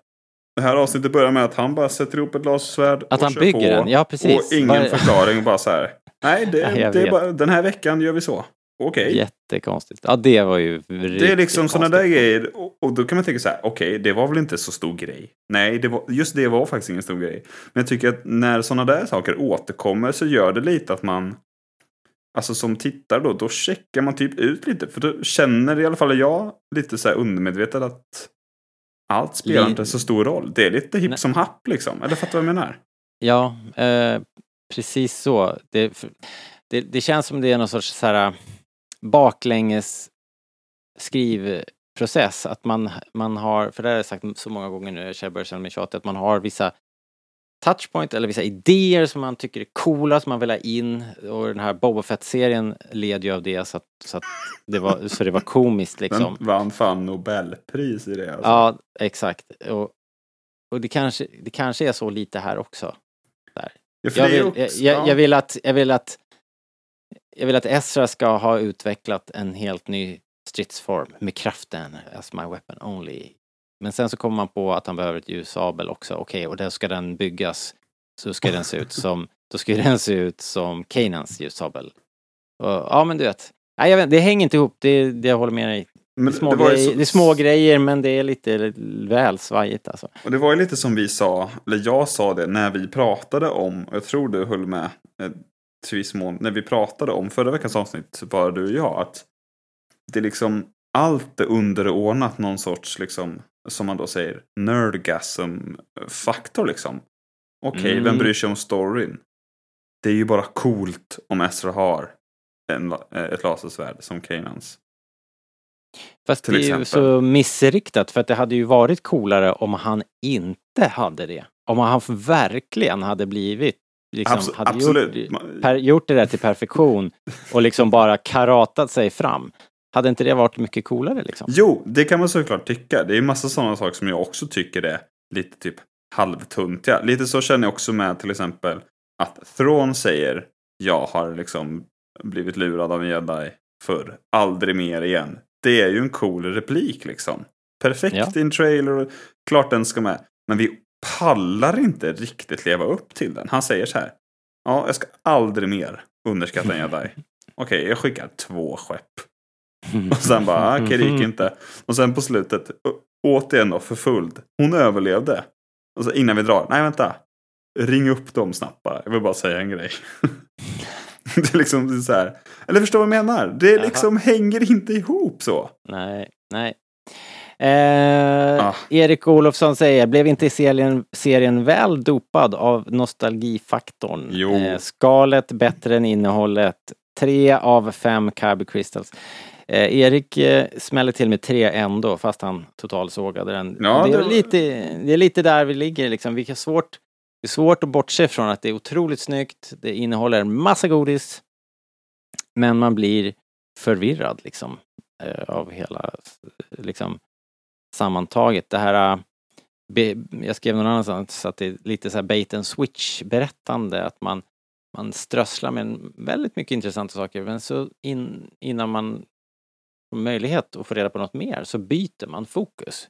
Det här avsnittet börjar med att han bara sätter ihop ett lasersvärd Att och han kör bygger på, den, ja, precis. Och ingen Bara- förklaring, bara så här. Nej, det, Ja, det är bara, den här veckan gör vi så. Okej. Jättekonstigt. Ja, det var ju Det är liksom sådana där grejer. Och, och då kan man tänka så här, okej, det var väl inte så stor grej. Nej, det var, just det var faktiskt ingen stor grej. Men jag tycker att när sådana där saker återkommer så gör det lite att man, alltså som tittare då, då checkar man typ ut lite. För då känner i alla fall jag lite så här undermedvetet att allt spelar inte så stor roll. Det är lite hipp som happ liksom. Eller fattar du vad jag menar? Ja, eh, precis så. Det, det, det känns som det är någon sorts så här, baklänges skrivprocess. Att man, man har, för det har jag sagt så många gånger nu, jag börjar känna mig tjatig, att man har vissa touchpoint eller vissa idéer som man tycker är coola som man vill ha in och den här Boba Fett-serien led ju av det så att, så att det var, så det var komiskt liksom. Den vann fan Nobelpris i det. Alltså. Ja, exakt. Och, och det, kanske, det kanske är så lite här också. Ja, för Jag vill, jag, också- jag, ja. jag vill att, jag vill att jag vill att Ezra ska ha utvecklat en helt ny stridsform med kraften as my weapon only. Men sen så kommer man på att han behöver ett ljussabel också. Okej, och då ska den byggas. Så ska den se ut som, då ska den se ut som Kanans ljussabel. Och, ja men du vet. Nej, jag vet, det hänger inte ihop, det, det jag håller med dig. Det Men det ju grejer, så- det är små grejer men det är lite väl svajigt alltså. Och det var ju lite som vi sa, eller jag sa det när vi pratade om, och jag tror du höll med eh, till viss mån, när vi pratade om förra veckans avsnitt, bara du och jag, att det är liksom allt är underordnat någon sorts, liksom, som man då säger, nerdgasm-faktor liksom. Okej, Mm. vem bryr sig om storyn? Det är ju bara coolt om Ezra har en, eh, ett lasersvärd som Kanans. Fast Till det är ju så missriktat för att det hade ju varit coolare om han inte hade det. Om han verkligen hade blivit liksom, Abso- hade. Gjort, per, gjort det där till perfektion och liksom bara karatat sig fram. Hade inte det varit mycket coolare liksom? Jo, det kan man såklart tycka. Det är massa sådana saker som jag också tycker är lite typ halvtuntiga. Lite så känner jag också med till exempel att Thrawn säger jag har liksom blivit lurad av en jedi förr. Aldrig mer igen. Det är ju en cool replik liksom. Perfekt Ja. i en trailer klart den ska med. Men vi pallar inte riktigt leva upp till den. Han säger så här. Ja, jag ska aldrig mer underskatta en jedi. Okej, jag skickar två skepp. Och sen bara, ah, okej det gick inte. Och sen på slutet, återigen då, förföljd. Hon överlevde. Och så innan vi drar, nej vänta. Ring upp dem snabbt bara. Jag vill bara säga en grej. det är liksom det är så här. Eller förstår vad jag menar? Det liksom hänger inte ihop så. Nej, nej. Eh, Ah. Erik Olofsson säger, blev inte serien, serien väl dopad av nostalgifaktorn? Jo. Eh, skalet bättre än innehållet. Tre av fem Carby Crystals. Eh, Erik eh, smäller till med tre ändå, fast han totalsågade den. Ja, det, är det lite, det är lite där vi ligger liksom. Vi har svårt, det är svårt att bortse från att det är otroligt snyggt. Det innehåller massa godis. Men man blir förvirrad liksom eh, av hela liksom sammantaget. Det här eh, jag skrev någon annanstans att det är lite så här bait and switch berättande att man man strösslar med väldigt mycket intressanta saker men så in, innan man möjlighet att få reda på något mer så byter man fokus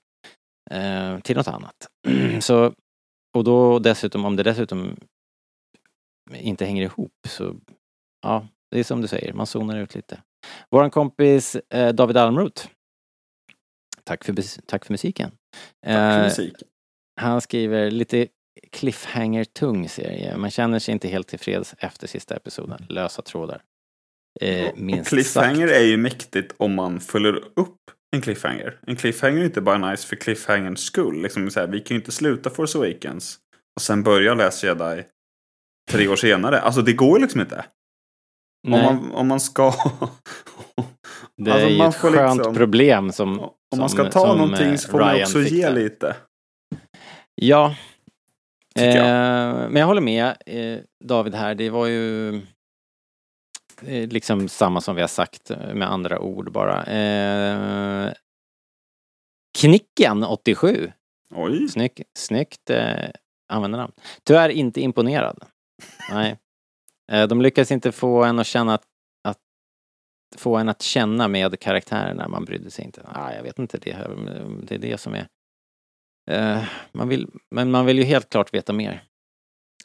eh, till något annat. så, och då dessutom, om det dessutom inte hänger ihop så ja, det är som du säger, man zonar ut lite. Våran kompis eh, David Almroth. Tack för, tack för musiken. Tack för Eh, musik. han skriver lite cliffhanger-tung serie. Man känner sig inte helt tillfreds efter sista episoden. Lösa trådar. Eh, minst cliffhanger sagt. är ju mäktigt om man följer upp en cliffhanger. En cliffhanger är inte bara nice för cliffhangerns skull. Liksom så här, vi kan ju inte sluta Force Awakens och sen börja Last Jedi tre år senare. Alltså det går ju liksom inte. Om man, om man ska... det alltså, är ju man ett skönt liksom- problem som... om som, man ska ta någonting eh, så får man Ryan också fick ge där. lite. Ja. Jag. Eh, men jag håller med eh, David här. Det var ju liksom samma som vi har sagt eh, med andra ord bara. Eh, Knicken 87. Oj. Snygg, snyggt eh, användarnamn. Tyvärr inte imponerad. Nej. Eh, de lyckades inte få en att känna att, att få en att känna med karaktärerna. Man brydde sig inte. Ah, jag vet inte, det, det är det som är... Eh, man vill, men man vill ju helt klart veta mer.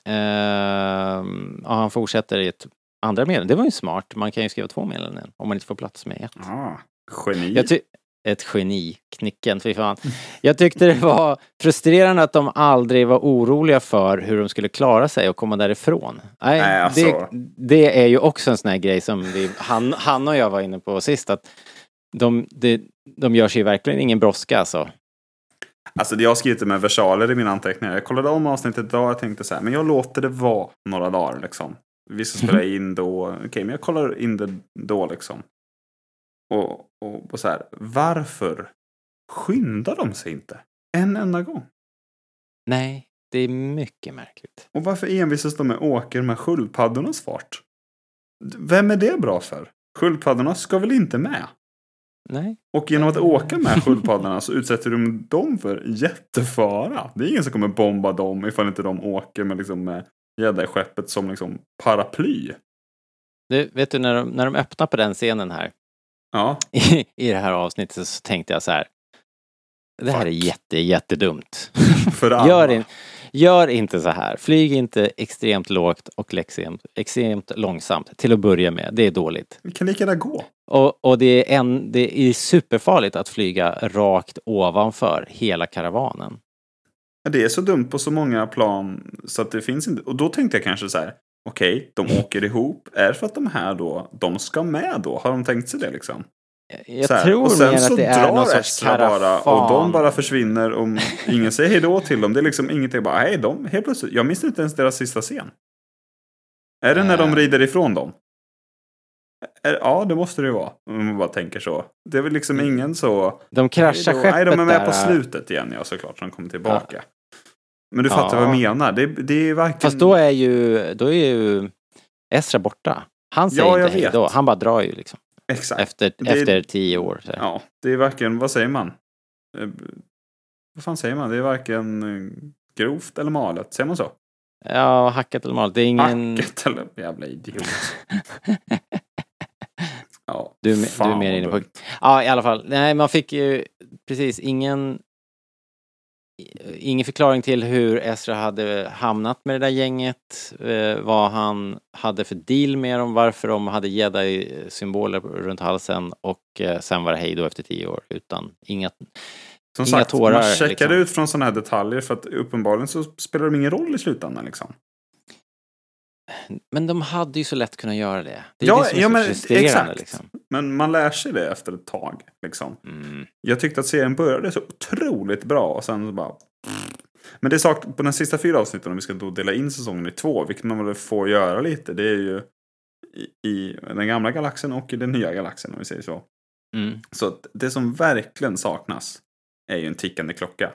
Eh, ja, han fortsätter i ett andra meddelande. Det var ju smart. Man kan ju skriva två meddelanden om man inte får plats med ett. Ah, geni. Ett geni, Knicken, fy fan. Jag tyckte det var frustrerande att de aldrig var oroliga för hur de skulle klara sig och komma därifrån. Nej, Nej, alltså. det, det är ju också en sån här grej som vi, han, han och jag var inne på sist, att de, de, de gör sig ju verkligen ingen brådska alltså. Alltså jag har skrivit det med versaler i mina anteckningar. Jag kollade om avsnittet idag och tänkte så här, men jag låter det vara några dagar liksom. Vi ska spela in då, okej men jag kollar in det då liksom. Och, och, och så här, varför skyndar de sig inte? En enda gång. Nej, det är mycket märkligt. Och varför envisas de med åka med sköldpaddornas fart? Vem är det bra för? Sköldpaddorna ska väl inte med? Nej. Och genom att åka med sköldpaddorna så utsätter de dem för jättefara. Det är ingen som kommer bomba dem ifall inte de åker med, liksom, med gäddaskeppet som liksom paraply. Du, vet du, när de, när de öppnar på den scenen här, Ja, i, i det här avsnittet, så tänkte jag så här. Det här är Fuck. jätte, jättedumt. för alla. Gör, in, gör inte så här. Flyg inte extremt lågt och extremt, extremt långsamt till att börja med. Det är dåligt. Vi kan lika gärna gå. Och, och det, är en, det är superfarligt att flyga rakt ovanför hela karavanen. Ja, Det är så dumt på så många plan så att det finns inte. Och då tänkte jag kanske så här. Okej, de åker ihop. Är det för att de här då, de ska med då? Har de tänkt sig det liksom? Jag Så här, tror och sen mer så att det är någon sorts Estra bara och de karafan. bara försvinner och ingen säger hejdå till dem. Det är liksom ingenting. Bara, hej, de helt plötsligt. Jag minns inte ens deras sista scen. Är det när de Nej. rider ifrån dem? Är, ja, det måste det ju vara. Om man bara tänker så. Det är väl liksom ingen så. De kraschar hejdå. skeppet Nej, de är med där. på slutet igen, ja såklart. Så de kommer tillbaka. Men du fattar Ja. vad jag menar. Det, det är varken... Fast då är ju, då är ju Esra borta. Han säger Ja, inte hej då. Han bara drar ju liksom. Exakt. Efter, Det efter tio år. Så. Ja, det är varken, vad säger man? Eh, vad fan säger man? Det är varken eh, grovt eller malet. Säger man så? Ja, hackat eller malet. Det är ingen... Hacket eller jävla idiot. Ja, Du, är du är mer inne på... Ja, i alla fall. Nej, man fick ju precis ingen... Ingen förklaring till hur Ezra hade hamnat med det där gänget. Eh, vad han hade för deal med dem, varför de hade jedi-symboler runt halsen och eh, sen var det hej då efter tio år utan inga... Som inga sagt, tårar, man checkar liksom. ut från sådana här detaljer för att uppenbarligen så spelar de ingen roll i slutändan liksom. Men de hade ju så lätt kunnat göra det. Det är Ja, det som är ja, så men frustrerande exakt. liksom. Men man lär sig det efter ett tag. Liksom. Mm. Jag tyckte att serien började så otroligt bra och sen så bara... Men det är sak på de sista fyra avsnitten, om vi ska då dela in säsongen i två, vilket man väl får göra lite, det är ju i, i den gamla galaxen och i den nya galaxen, om vi säger så. Mm. Så det som verkligen saknas är ju en tickande klocka.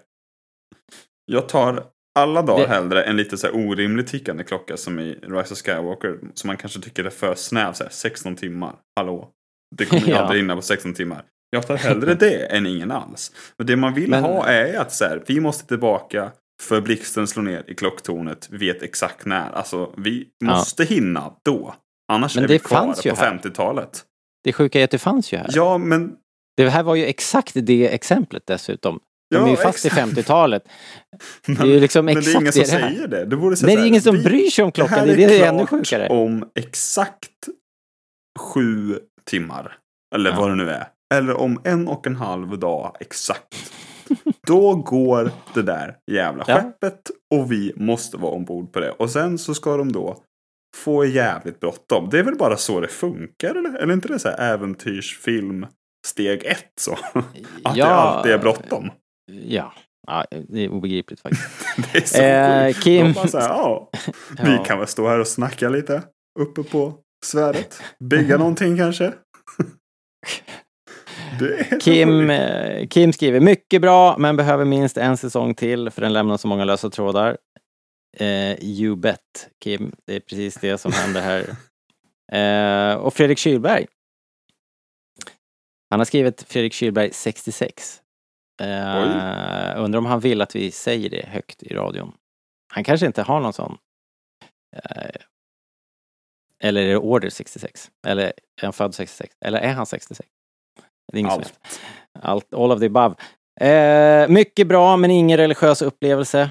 Jag tar alla dagar Det- hellre en lite så här orimlig tickande klocka som i Rise of Skywalker, som man kanske tycker är för snäv, så här, 16 timmar. Hallå? Det kommer Ja. aldrig hinna på 16 timmar. Jag tar hellre det än ingen alls. Men det man vill Men- ha är att så här, vi måste tillbaka för blixten slår ner i klocktornet, vet exakt när. Alltså, vi Ja. måste hinna då. Annars Men är vi det kvar på här. 50-talet. Det sjuka är att det fanns ju här. Ja, men Det här var ju exakt det exemplet dessutom. De är ju fast i exakt. 50-talet. Det är ju liksom Men det är exakt ingen som det det säger det. det borde säga Nej, det är ingen som bryr sig om klockan. Det är, det är ännu sjukare. om exakt sju timmar. Eller Ja. vad det nu är. Eller om en och en halv dag exakt. Då går det där jävla Ja. skeppet och vi måste vara ombord på det. Och sen så ska de då få jävligt bråttom. Det är väl bara så det funkar eller? Eller inte det så här äventyrsfilm steg ett så? Att det Ja. alltid är bråttom. Ja. ja, det är obegripligt faktiskt. Det är så Eh, sjukt. Kim- De bara så här, ja, vi kan väl stå här och snacka lite uppe på svärdet. Bygga någonting kanske. Kim, eh, Kim skriver mycket bra men behöver minst en säsong till för den lämnar så många lösa trådar. Eh, you bet, Kim. Det är precis det som händer här. Eh, och Fredrik Kylberg. Han har skrivit Fredrik Kylberg 66. Eh, undrar om han vill att vi säger det högt i radion. Han kanske inte har någon sån. Eh, eller är det Order 66? Eller är han född 66? Eller är han 66? Det är ingen som Allt. Allt, all of the above. Eh, mycket bra men ingen religiös upplevelse.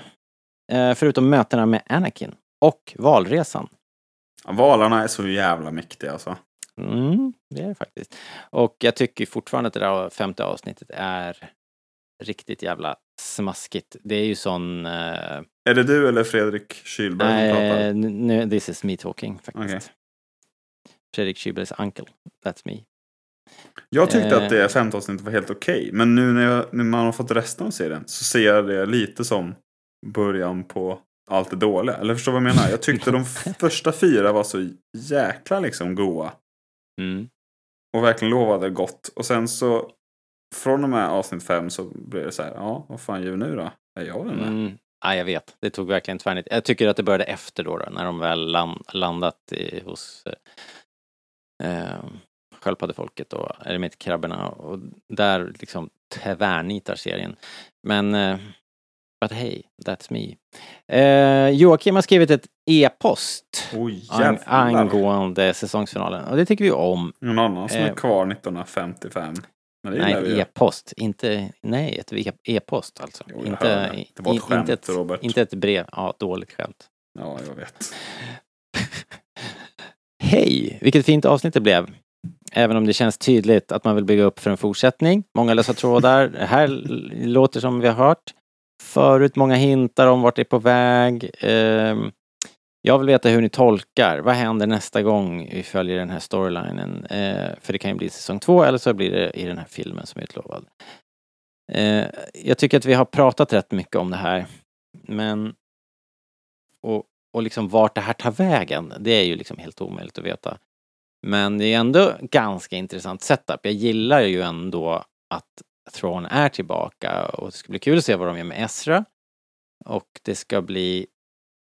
Förutom mötena med Anakin. Och valresan. Valarna är så jävla mäktiga alltså. Mm, det är det faktiskt. Och jag tycker fortfarande att det där femte avsnittet är riktigt jävla smaskigt. Det är ju sån... Eh, Är det du eller Fredrik Kylberg som pratar? nu, this is me talking faktiskt. Okej. Fredrik Kylbergs uncle. That's me. Jag tyckte Eh. att det femte avsnittet var helt okej. Men nu när, jag, när man har fått resten av serien så ser jag det lite som början på allt det dåliga. Eller förstår du vad jag menar? Jag tyckte de första fyra var så jäkla liksom goa. Mm. Och verkligen lovade gott. Och sen så från och med avsnitt fem så blev det så här. Ja, vad fan gör vi nu då? Är jag där? Mm. Ja, jag vet. Det tog verkligen tvärnit. Jag tycker att det började efter då, då när de väl land, landat i, hos eh, eh, sköldpaddefolket och eremitkrabborna och där liksom tvärnitar serien. Men eh, but hey, that's me. Eh, Joakim har skrivit ett e-post Oj ang- angående säsongsfinalen och det tycker vi om. Någon annan som Eh. är kvar 1955. Nej, e-post, inte, nej, ett e- e-post alltså. Jo, inte, det. Det var ett skämt, inte, ett, Robert. inte ett brev. Ja, dåligt skämt. Ja, jag vet. Hej! Vilket fint avsnitt det blev. Även om det känns tydligt att man vill bygga upp för en fortsättning. Många lösa trådar. Det här låter som vi har hört förut. Många hintar om vart det är på väg. Ehm, jag vill veta hur ni tolkar. Vad händer nästa gång vi följer den här storylinen? Eh, för det kan ju bli säsong två eller så blir det i den här filmen som är utlovad. Eh, jag tycker att vi har pratat rätt mycket om det här. Men och, och liksom vart det här tar vägen, det är ju liksom helt omöjligt att veta. Men det är ändå ganska intressant setup. Jag gillar ju ändå att Thrawn är tillbaka och det ska bli kul att se vad de gör med Ezra. Och det ska bli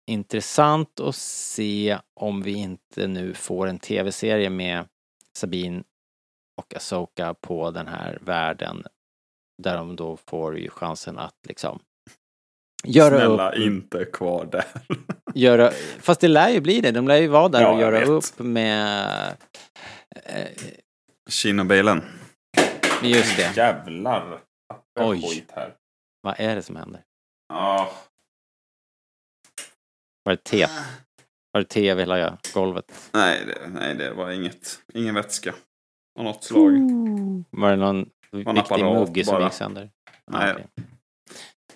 intressant att se om vi inte nu får en tv-serie med Sabine och Asoka på den här världen. Där de då får ju chansen att liksom göra Snälla upp inte kvar där. göra, fast det lär ju bli det. De lär ju vara där Ja, och göra upp med... Eh, Kina-bilen. just det. Jävlar. Oj. Här. Vad är det som händer? Ja. Var det te? Var det te över hela golvet? Nej, det, nej, det var inget. Ingen vätska. Av något slag. Var det någon en viktig mugg som bara. gick sönder? Nej. okej.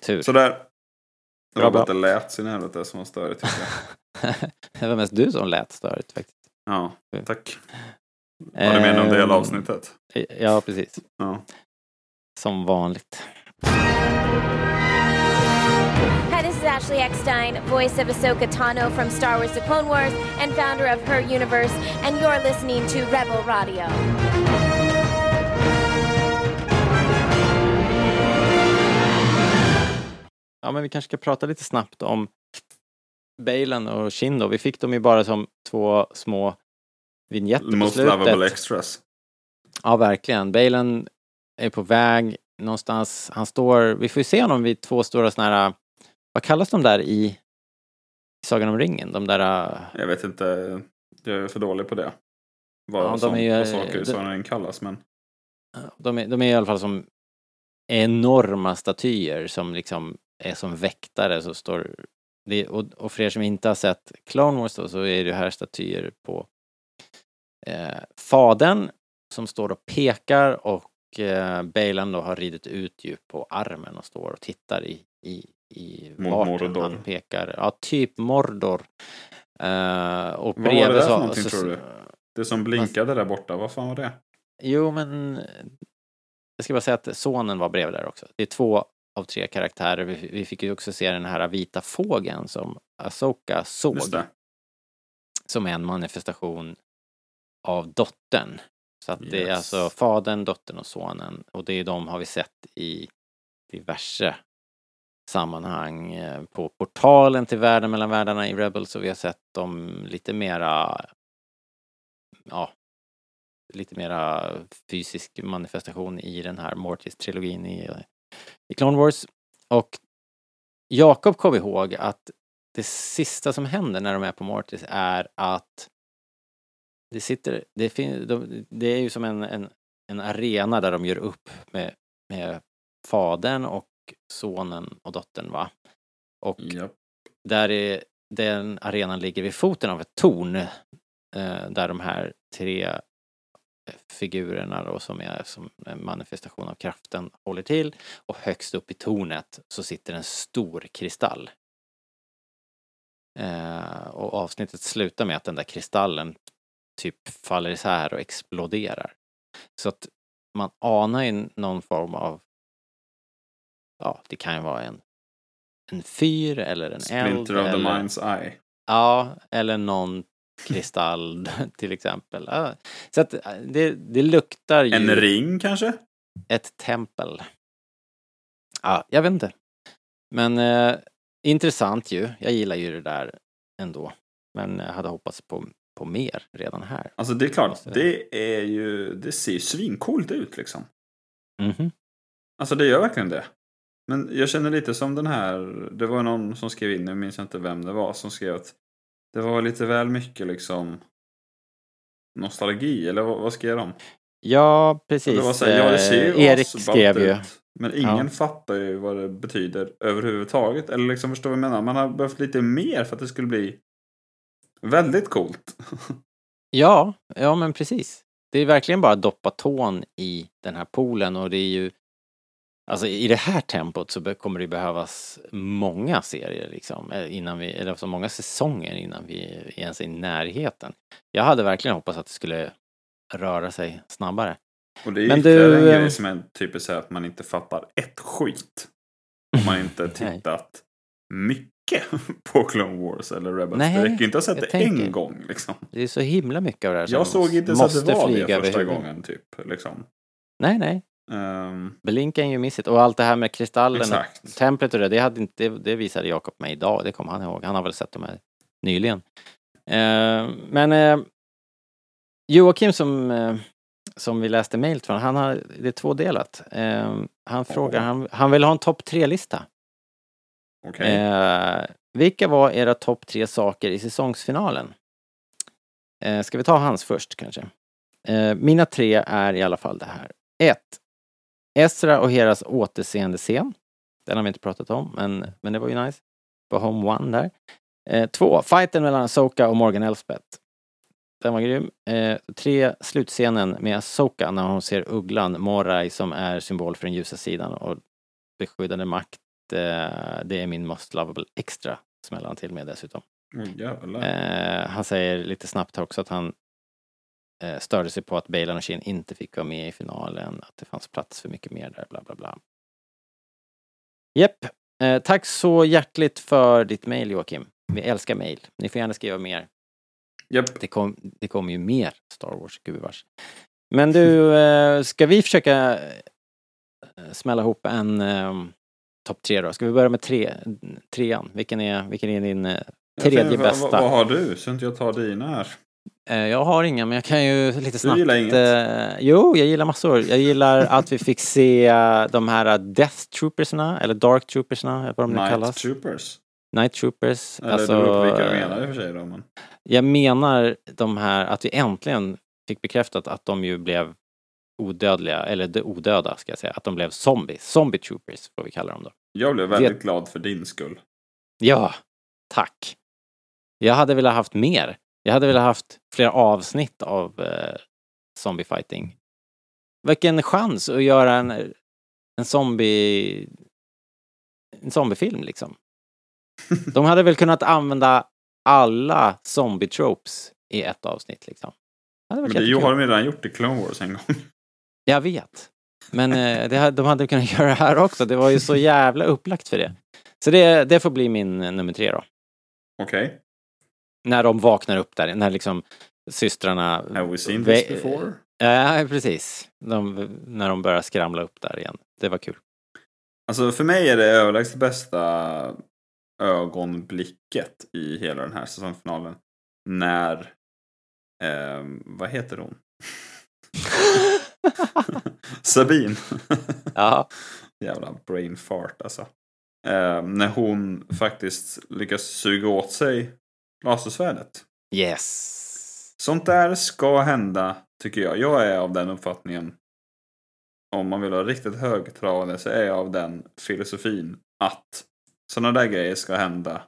Tur. Sådär. Det Bra, var bara att bra. det lät sin helvete som var störigt tycker jag. det var mest du som lät störigt faktiskt. Ja, tack. Var det mer om det hela avsnittet? Ja, precis. Ja. Som vanligt. Ashley Eckstein, voice of Ahsoka Tano from Star Wars The Clone Wars and founder of Her Universe, and you're listening to Rebel Radio. Ja, men vi kanske ska prata lite snabbt om Balen och Shindo. Vi fick dem ju bara som två små vignetter på Most lovable extras. Ja, verkligen. Balen är på väg någonstans. Han står, vi får ju se honom vid två stora sådana här, vad kallas de där i, i Sagan om ringen? De där, äh, Jag vet inte. Jag är för dålig på det. Vad, Ja, de som, är ju- vad saker de- som den kallas. Men de är, de är i alla fall som enorma statyer som liksom är som väktare så står det, och, och för er som inte har sett Clone Wars då, så är det här statyer på eh, fadern som står och pekar och eh, Balen då har ridit ut ju på armen och står och tittar i, i, i vart Mordor. han pekar. Ja, typ Mordor. Eh, och Vad var det där för någonting, så- tror du? det som blinkade där borta, vad fan var det? Jo, men jag ska bara säga att sonen var bredvid där också. Det är två av tre karaktärer. Vi, vi fick ju också se den här vita fågeln som Asoka såg. Som är en manifestation av dottern. Så att det är Yes. alltså fadern, dottern och sonen. Och det är de har vi sett i diverse sammanhang eh, på portalen till världen mellan världarna i Rebels och vi har sett dem lite mera ja, lite mera fysisk manifestation i den här Mortis-trilogin i, i Clone Wars. Och Jakob kom ihåg att det sista som händer när de är på Mortis är att det sitter, det, fin, de, det är ju som en, en, en arena där de gör upp med, med fadern och sonen och dottern va. Och Japp. där är, den arenan ligger vid foten av ett torn eh, där de här tre figurerna då som är som en manifestation av kraften håller till och högst upp i tornet så sitter en stor kristall. Eh, och avsnittet slutar med att den där kristallen typ faller isär och exploderar. Så att man anar ju någon form av, ja det kan ju vara en, en fyr eller en eld. Splinter of the eller, Mind's Eye. Ja, eller någon kristall till exempel. Ja, Så att eh, det, det luktar ju En ring kanske? ett tempel. Ja, jag vet inte. Men eh, intressant ju. Jag gillar ju det där ändå. Men jag hade hoppats på, på mer redan här. Alltså det är klart, det är ju, det ser ju svincoolt ut liksom. Mhm. Alltså det gör verkligen det. Men jag känner lite som den här, det var någon som skrev in, nu minns jag inte vem det var, som skrev att det var lite väl mycket liksom nostalgi, eller vad, vad skrev de? Ja, precis. Det var så här, ja, det ser ju Eh, Erik skrev ju. ut, Men ingen Ja. fattar ju vad det betyder överhuvudtaget. Eller liksom förstår vad jag menar? Man har behövt lite mer för att det skulle bli väldigt coolt. Ja, ja men precis. Det är verkligen bara att doppa tån i den här poolen och det är ju Alltså i det här tempot så kommer det behövas många serier liksom eh, innan vi, eller så många säsonger innan vi ens är i närheten. Jag hade verkligen hoppats att det skulle röra sig snabbare. Och det är Men ytterligare du, en eh, grej som är typiskt att man inte fattar ett skit. Om man inte tittat mycket på Clone Wars eller Rebels. Nej, det räcker inte att ha sett jag det en gång liksom. Det är så himla mycket av det här Jag som såg inte så att det var det första gången typ. Liksom. Nej, nej. Ehm, um, Blinken är ju missigt. Och allt det här med kristallerna, templet och det, det, hade inte, det, det visade Jakob mig idag, det kommer han ihåg. Han har väl sett de här nyligen. Uh, men uh, Joakim som, uh, som vi läste mejl från, han har, det är tvådelat. han frågar, han, han vill ha en topp tre-lista. Okay. vilka var era topp tre saker i säsongsfinalen? Eh, ska vi ta hans först kanske? mina tre är i alla fall det här. 1. Esra och Heras återseende scen. Den har vi inte pratat om, men, men det var ju nice. På Home One där. Eh, två, fighten mellan Soka och Morgan Elspeth. Den var grym. Eh, tre, slutscenen med Soka när hon ser ugglan Morai som är symbol för den ljusa sidan och beskyddande makt. Eh, det är min most lovable extra, smäller han till med dessutom. Mm, eh, han säger lite snabbt också att han störde sig på att Baylan och Shin inte fick vara med i finalen, att det fanns plats för mycket mer där, bla bla bla. Jepp. Eh, tack så hjärtligt för ditt mejl Joakim. Vi älskar mejl. Ni får gärna skriva mer. Japp. Det, kom, det kommer ju mer Star Wars, gubevars. Men du, eh, ska vi försöka eh, smälla ihop en eh, topp tre då? Ska vi börja med tre, trean? Vilken är, vilken är din eh, tredje tänkte, bästa? Vad, vad har du? Så inte jag tar dina här. Eh, Jag har inga, men jag kan ju lite snabbt... gillar inget? eh, jo, jag gillar massor. Jag gillar att vi fick se eh, de här Death Troopersna, eller Dark Troopersna, eller vad de nu Night kallas. Troopers. Night Troopers. Eller alltså, det beror på vilka du menar i och för sig då. Men... Jag menar de här, att vi äntligen fick bekräftat att de ju blev odödliga, eller de odöda ska jag säga, att de blev zombies. Zombie Troopers får vi kalla dem då. Jag blev väldigt Vet- glad för din skull. Ja, tack. Jag hade velat haft mer. Jag hade velat haft flera avsnitt av eh, zombie fighting. Vilken chans att göra en, en zombie en zombiefilm liksom. De hade väl kunnat använda alla zombie tropes i ett avsnitt liksom. Det Men det har de ju redan gjort i Clone Wars en gång. Jag vet. Men eh, det, hade- de hade kunnat göra det här också. Det var ju så jävla upplagt för det. Så det, det får bli min eh, nummer tre då. Okej. När de vaknar upp där, när liksom systrarna... Have we seen this before? Ja, precis. De, när de börjar skramla upp där igen. Det var kul. Alltså för mig är det överlägset bästa ögonblicket i hela den här säsongfinalen. När, eh, vad heter hon? Sabine. Ja, Jävla brain fart alltså. Eh, när hon faktiskt lyckas suga åt sig lasersvärdet. yes. Sånt där ska hända, tycker jag. Jag är av den uppfattningen. Om man vill ha riktigt högtravande så är jag av den filosofin att sådana där grejer ska hända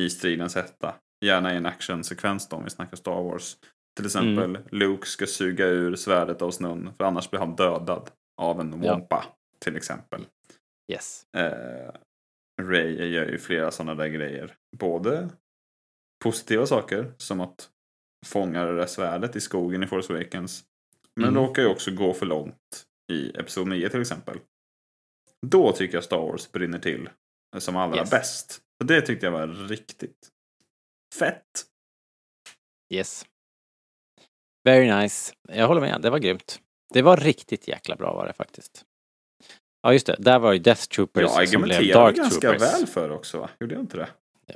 i stridens hetta. Gärna i en actionsekvens då, om vi snackar Star Wars. Till exempel Luke ska suga ur svärdet av snön för annars blir han dödad av en Ja. Wampa. Till exempel. Yes. Eh, Ray gör ju flera sådana där grejer. Både positiva saker som att fånga det där svärdet i skogen i Force Awakens. Men Mm. råkar ju också gå för långt i Episod 9 till exempel. Då tycker jag Star Wars brinner till som allra Yes. bäst. Så det tyckte jag var riktigt fett. Yes. Very nice. Jag håller med, det var grymt. Det var riktigt jäkla bra var det faktiskt. Ja just det, där var ju Death Troopers Jag som blev argumenterade Dark ganska Troopers. väl för också va? Gjorde jag inte det?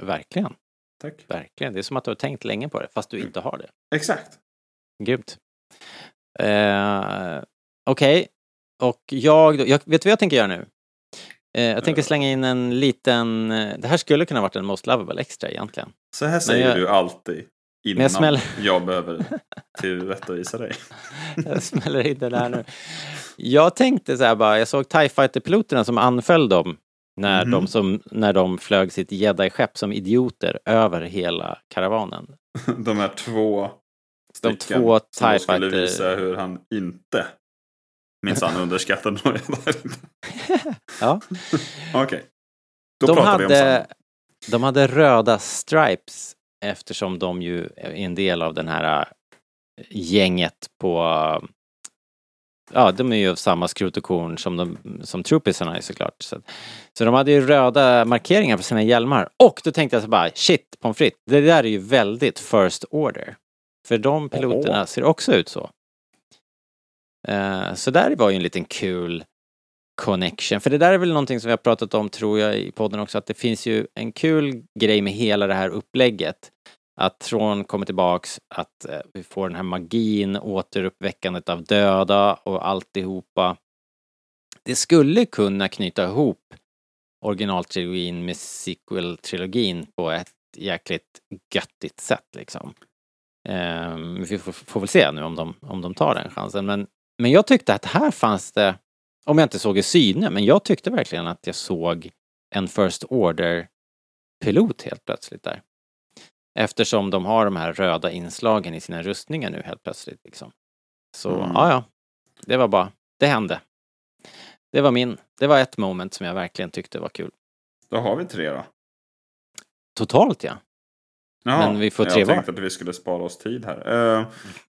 Verkligen, Tack. verkligen. Det är som att du har tänkt länge på det, fast du Mm. inte har det. Exakt. Grymt. Eh, Okej, och jag, jag, vet du vad jag tänker göra nu? Eh, jag tänker slänga in en liten, eh, det här skulle kunna varit en Most Lovable Extra egentligen. Så här säger jag- du alltid. Innan jag smäller- jag behöver tillrättavisa dig. Jag smäller in den här nu. Jag tänkte så här bara, jag såg TIE Fighter-piloterna som anföll dem när, Mhm. de som, när de flög sitt jedi-skepp som idioter över hela karavanen. De här två De två som skulle visa hur han inte minsann underskattade några. Ja. Okej. Då de, pratar vi om hade, samma. de hade röda stripes eftersom de ju är en del av den här äh, gänget på Ja, de är ju av samma skrot och korn som, de, som troopersarna är såklart. Så, så de hade ju röda markeringar på sina hjälmar. Och då tänkte jag så bara, shit, pommes frites, det där är ju väldigt first order. För de piloterna Åh. ser också ut så. Eh, så där var ju en liten kul connection. För det där är väl någonting som vi har pratat om, tror jag, i podden också, att det finns ju en kul grej med hela det här upplägget. Att Tron kommer tillbaks, att eh, vi får den här magin, återuppväckandet av döda och alltihopa. Det skulle kunna knyta ihop originaltrilogin med sequel-trilogin på ett jäkligt göttigt sätt liksom. Um, vi får, får väl se nu om de, om de tar den chansen. Men, men jag tyckte att här fanns det, om jag inte såg i syne, men jag tyckte verkligen att jag såg en First Order-pilot helt plötsligt där. Eftersom de har de här röda inslagen i sina rustningar nu helt plötsligt. Liksom. Så Mm. ja, ja. Det var bara, det hände. Det var min, det var ett moment som jag verkligen tyckte var kul. Då har vi tre då. Totalt ja. Jaha, Men vi får tre jag var. tänkte att vi skulle spara oss tid här. Eh,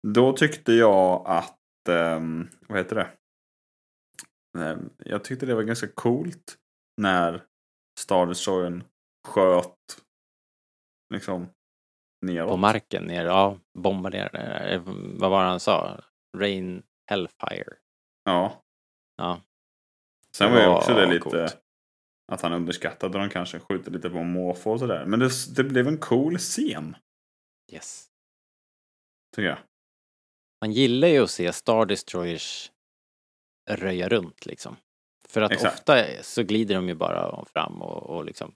då tyckte jag att, ehm, vad heter det? Eh, jag tyckte det var ganska coolt när Star Destroyern sköt liksom neråt. På marken ner, ja, bombarderade. Eh, Vad var det han sa? Rain Hellfire. Ja. Ja. Sen var ju också det lite coolt. att han underskattade dem kanske, skjuter lite på måfå och sådär. Men det, det blev en cool scen, Yes. tycker jag. Man gillar ju att se Star Destroyers röja runt liksom. För att Exakt. ofta så glider de ju bara fram och, och liksom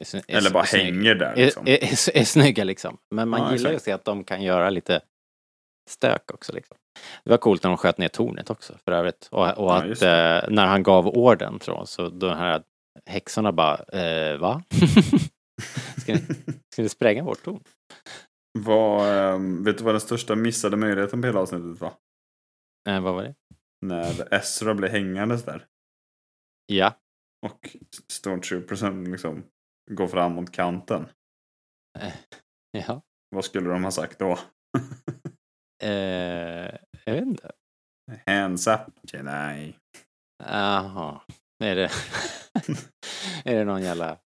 är, Eller bara snygg- hänger där är, liksom. är, är, är snygga liksom. Men man Ja, gillar ju att se att de kan göra lite stök också liksom. Det var coolt när de sköt ner tornet också för övrigt. Och, och att eh, när han gav orden tror jag, så de här häxorna bara, eh, va? ska, ni, ska ni spränga vårt torn? Vad, ehm, vet du vad den största missade möjligheten på hela avsnittet var? Eh, vad var det? När Ezra blev hängandes där. Ja. Och Stormtroopersen liksom går fram mot kanten. Ja. Vad skulle de ha sagt då? Eh, jag vet inte. Hands up, Jedi. Jaha. Är det, är det någon jävla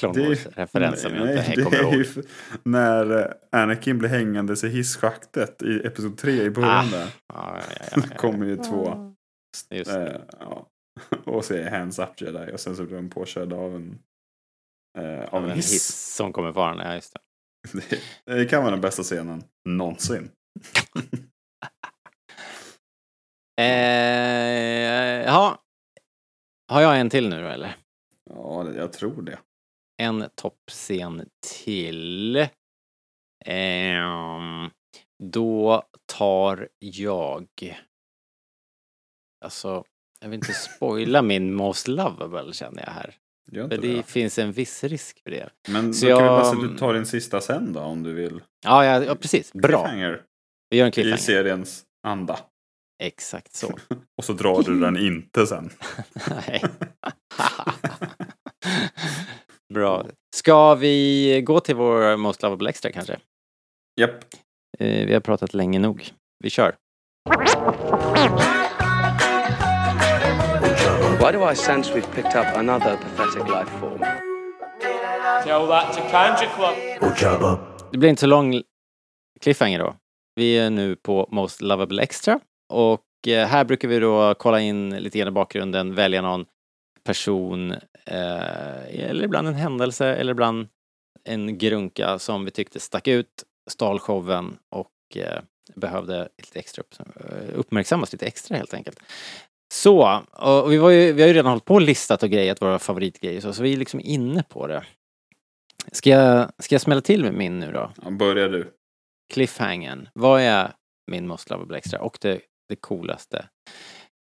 Clone är- Wars-referens som jag inte kommer är ihåg? när eh, Anakin blir hängandes i hisschaktet i Episod 3 i början Ah, där. Ja, ja, ja, ja, kommer ju två. Just. Eh, ja. och säger hands up jedi och sen så blir de påkörda av en, eh, av en en hiss. hiss som kommer farande. Ja, just det. Det, kan vara den bästa scenen någonsin. Eh, ja. Har jag en till nu eller? Ja, jag tror det. En toppscen till. Ehm, då tar jag... Alltså, jag vill inte spoila min Most Lovable känner jag här. Gör För inte det det. finns en viss risk för det. Men så då kan vi jag- bara säga att du tar din sista sen då om du vill. Ja, ja, ja precis. Bra. Vi gör en I cliffhanger. seriens anda. Exakt så. Och så drar du den inte sen. Nej. Bra. Ska vi gå till vår Most Lovable Extra kanske? Japp. Eh, vi har pratat länge nog. Vi kör. Why do I sense we've picked up another pathetic life form? Tell that to Kanja Club. Det blir inte så lång cliffhanger då. Vi är nu på Most Lovable Extra och eh, här brukar vi då kolla in lite grann i bakgrunden, välja någon person eh, eller ibland en händelse eller ibland en grunka som vi tyckte stack ut, stal showen och eh, behövde lite extra upp, uppmärksammas lite extra helt enkelt. Så, och vi, var ju, vi har ju redan hållit på och listat och grejat våra favoritgrejer så, så vi är liksom inne på det. Ska jag, ska jag smälla till med min nu då? Ja, börjar du. cliffhangern. Vad är min Most Lovable Extra? Och det, det coolaste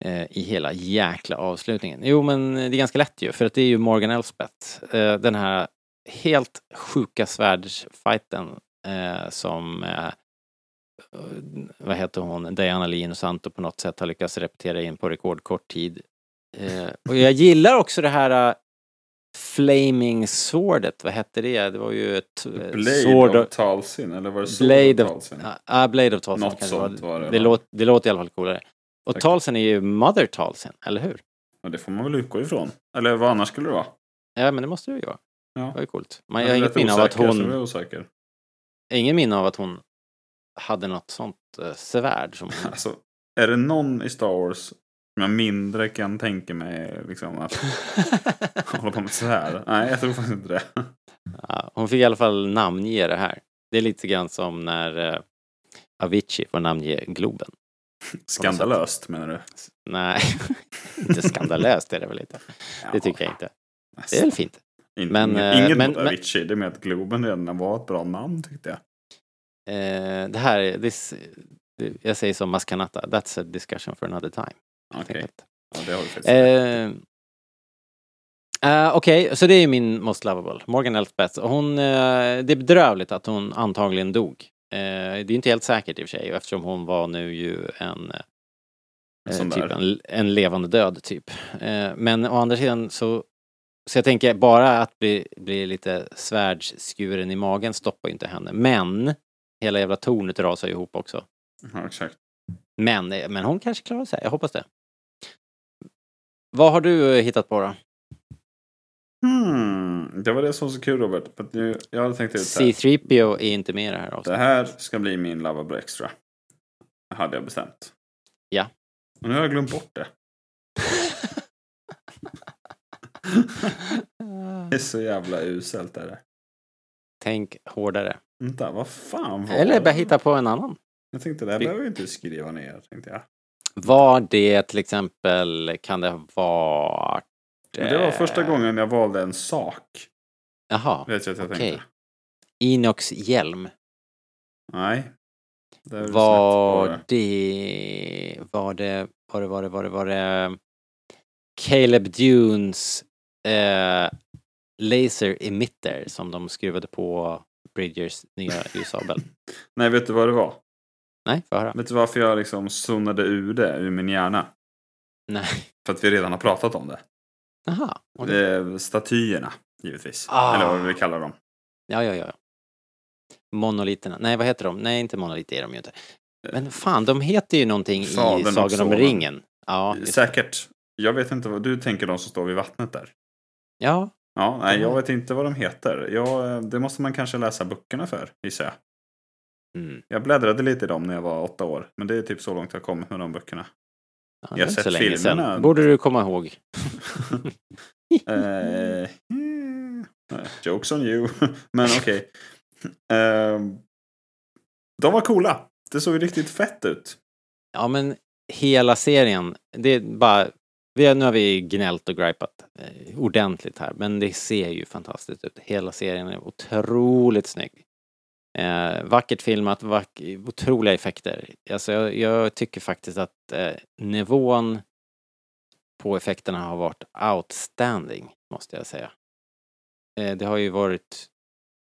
eh, i hela jäkla avslutningen. Jo, men det är ganska lätt ju, för att det är ju Morgan Elspeth. Eh, den här helt sjuka svärdsfighten eh, som eh, vad heter hon, Diana Lee Santo på något sätt har lyckats repetera in på rekordkort tid. Eh, och jag gillar också det här eh, Flaming Swordet, vad hette det? Det var ju ett eh, Blade sword of Talsin, eller var det Blade of Talsin? ja, ah, Blade of Talsin Något sånt var det, det, va? låter, det låter i alla fall coolare. Och Tack. Talsin är ju Mother Talsin, eller hur? Ja, det får man väl utgå ifrån. Eller vad annars skulle det vara? Ja, men det måste det ju vara. Ja. Det var ju coolt. Man, Jag har inget minne av att så jag är hon... osäker. Ingen minne av att hon hade något sånt eh, svärd som hon... Alltså, är det någon i Star Wars som jag mindre kan tänka mig liksom att hålla på med här? Nej, jag tror faktiskt inte det. ja, hon fick i alla fall namnge det här. Det är lite grann som när uh, Avicii får namnge Globen. Skandalöst menar du? Nej, inte skandalöst är det väl inte. Det tycker jag inte. Det är väl fint. In, Men, inget eh, men- mot men- Avicii, det är med att Globen redan var ett bra namn tyckte jag. Eh, det här, this, det- jag säger som Maskanata, that's a discussion for another time. Okej, enkelt. ja, det har du faktiskt Eh, eh, Okej, så det är min Most Lovable, Morgan Elspeth. Hon, eh, det är bedrövligt att hon antagligen dog. Eh, det är inte helt säkert i och för sig eftersom hon var nu ju en, sån typ en, en levande död typ. Men å andra sidan så, så jag tänker bara att bli, bli lite svärdsskuren i magen stoppar ju inte henne. Men hela jävla tornet rasar ihop också. Ja, exakt. Men, men hon kanske klarar sig, jag hoppas det. Vad har du eh, hittat på då? Hmm, det var det som var så kul Robert. Nu, jag hade tänkt ut så här. C3PO är inte med i det här avsnittet. Det här ska bli min Lovable Extra. Hade jag bestämt. Ja. Och nu har jag glömt bort det. Det är så jävla uselt är det. Tänk hårdare. Vänta, vad fan var Eller bara hitta på en annan. Jag tänkte det här behöver jag inte skriva ner. Tänkte jag. Var det till exempel, kan det ha varit... Men det var första eh, gången jag valde en sak. Jaha, okej. tänkte. Inox hjälm. Nej. Det Var det... Var det... Var det... Var det... Var det... Var det Caleb Dunes eh, laser emitter som de skruvade på Bridgers nya ljusabel. Nej, vet du vad det var? Nej, jag höra. Vet du varför jag liksom zonade ur det ur min hjärna? Nej. För att vi redan har pratat om det. Jaha. är statyerna, givetvis. Ah. Eller vad vi kallar dem. Ja, ja, ja. Monoliterna. Nej, vad heter de? Nej, inte monoliter är de ju inte. Men fan, de heter ju någonting Fadern i Sagan om ringen. Ja. Säkert. Jag vet inte vad du tänker de som står vid vattnet där. ja, Ja, nej, jag Ja. vet inte vad de heter. Jag, det måste man kanske läsa böckerna för, gissar jag. mm. Jag bläddrade lite i dem när jag var åtta år. Men det är typ så långt jag kommit med de böckerna. Ja, Jag har sett länge sedan. filmerna. Borde du komma ihåg. Eh, mm, jokes on you. Men okej. Ehm, de var coola. Det såg ju riktigt fett ut. Ja, men hela serien, det är bara... Vi har, nu har vi gnällt och gripat eh, ordentligt här, men det ser ju fantastiskt ut. Hela serien är otroligt snygg. Eh, vackert filmat, vack, otroliga effekter. Alltså jag, jag tycker faktiskt att eh, nivån på effekterna har varit outstanding, måste jag säga. Eh, det har ju varit...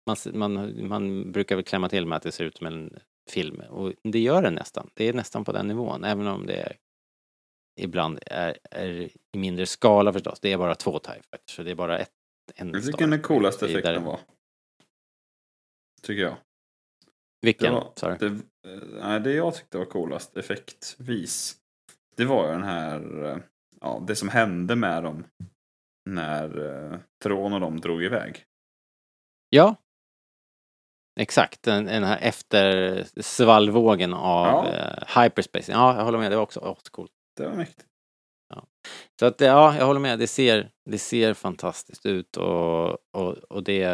Man, man, man brukar väl klämma till med att det ser ut som en film och det gör det nästan. Det är nästan på den nivån, även om det är, ibland är, är i mindre skala förstås. Det är bara två TIE Fighters, så det är bara ett, en Jag tycker den coolaste effekten var. Tycker jag. Det Vilken? var, Sorry. det, eh, nej, det jag tyckte var coolast effektvis. Det var ju den här, eh, ja, det som hände med dem. När eh, Tron och de drog iväg. Ja. Exakt, den, den här efter svallvågen av Ja. eh, hyperspace. Ja, jag håller med, det var också ascoolt. Det var mäktigt. Så att ja, jag håller med, det ser, det ser fantastiskt ut och, och, och det,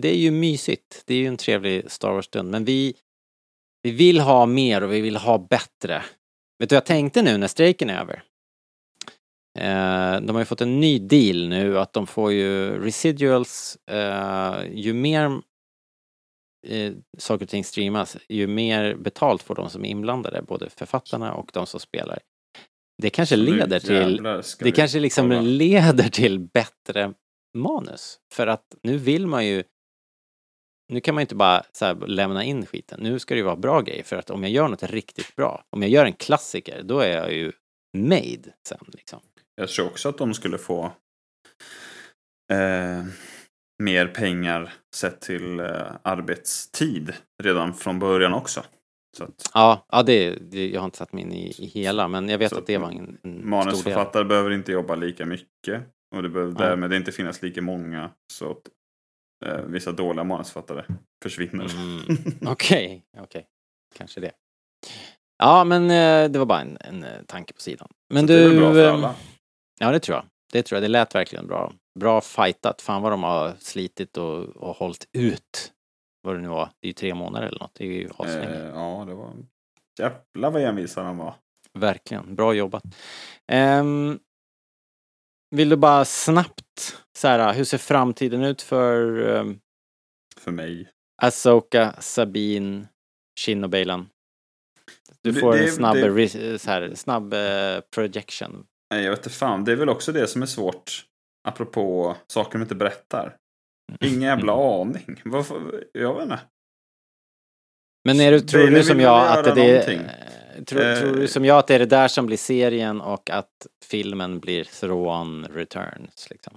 det är ju mysigt. Det är ju en trevlig Star Wars-stund, men vi, vi vill ha mer och vi vill ha bättre. Vet du vad jag tänkte nu när strejken är över? Eh, de har ju fått en ny deal nu att de får ju residuals, eh, ju mer eh, saker och ting streamas, ju mer betalt får de som är inblandade, både författarna och de som spelar. Det kanske leder till, det kanske liksom leder till bättre manus. För att nu vill man ju, nu kan man ju inte bara lämna in skiten. Nu ska det ju vara bra grejer för att om jag gör något riktigt bra, om jag gör en klassiker, då är jag ju made sen liksom. Jag tror också att de skulle få eh, mer pengar sett till eh, arbetstid redan från början också. Att Ja, ja det, det, jag har inte satt mig in i, i hela, men jag vet att det var en, en manusförfattare behöver inte jobba lika mycket. Och det behöver Ja. därmed inte finnas lika många. Så att eh, vissa dåliga manusförfattare försvinner. Mm. Okej, okej. Kanske det. Ja, men eh, det var bara en, en eh, tanke på sidan. Men Så du... det är bra för eh, alla. Ja, det tror jag. Det tror jag. Det lät verkligen bra. Bra fightat. Fan vad de har slitit och, och hållit ut. Vad det nu var. Det är ju tre månader eller något. Det är ju aslänge. Eh, ja, det var... Jävlar vad envisa de var. Verkligen. Bra jobbat. Ehm, vill du bara snabbt så här, hur ser framtiden ut för um, För mig. Asoka, Sabine, Shin och Baylan? Du Det- får det- en snabb, det- så här, snabb eh, projection. Nej, jag vet inte fan. Det är väl också det som är svårt. Apropå saker de inte berättar. Ingen jävla aning. Varför? Jag vet inte. Men är du, tror du som jag att det är... Tror, Eh. tror du som jag att det är det där som blir serien och att filmen blir Thrawn Returns liksom?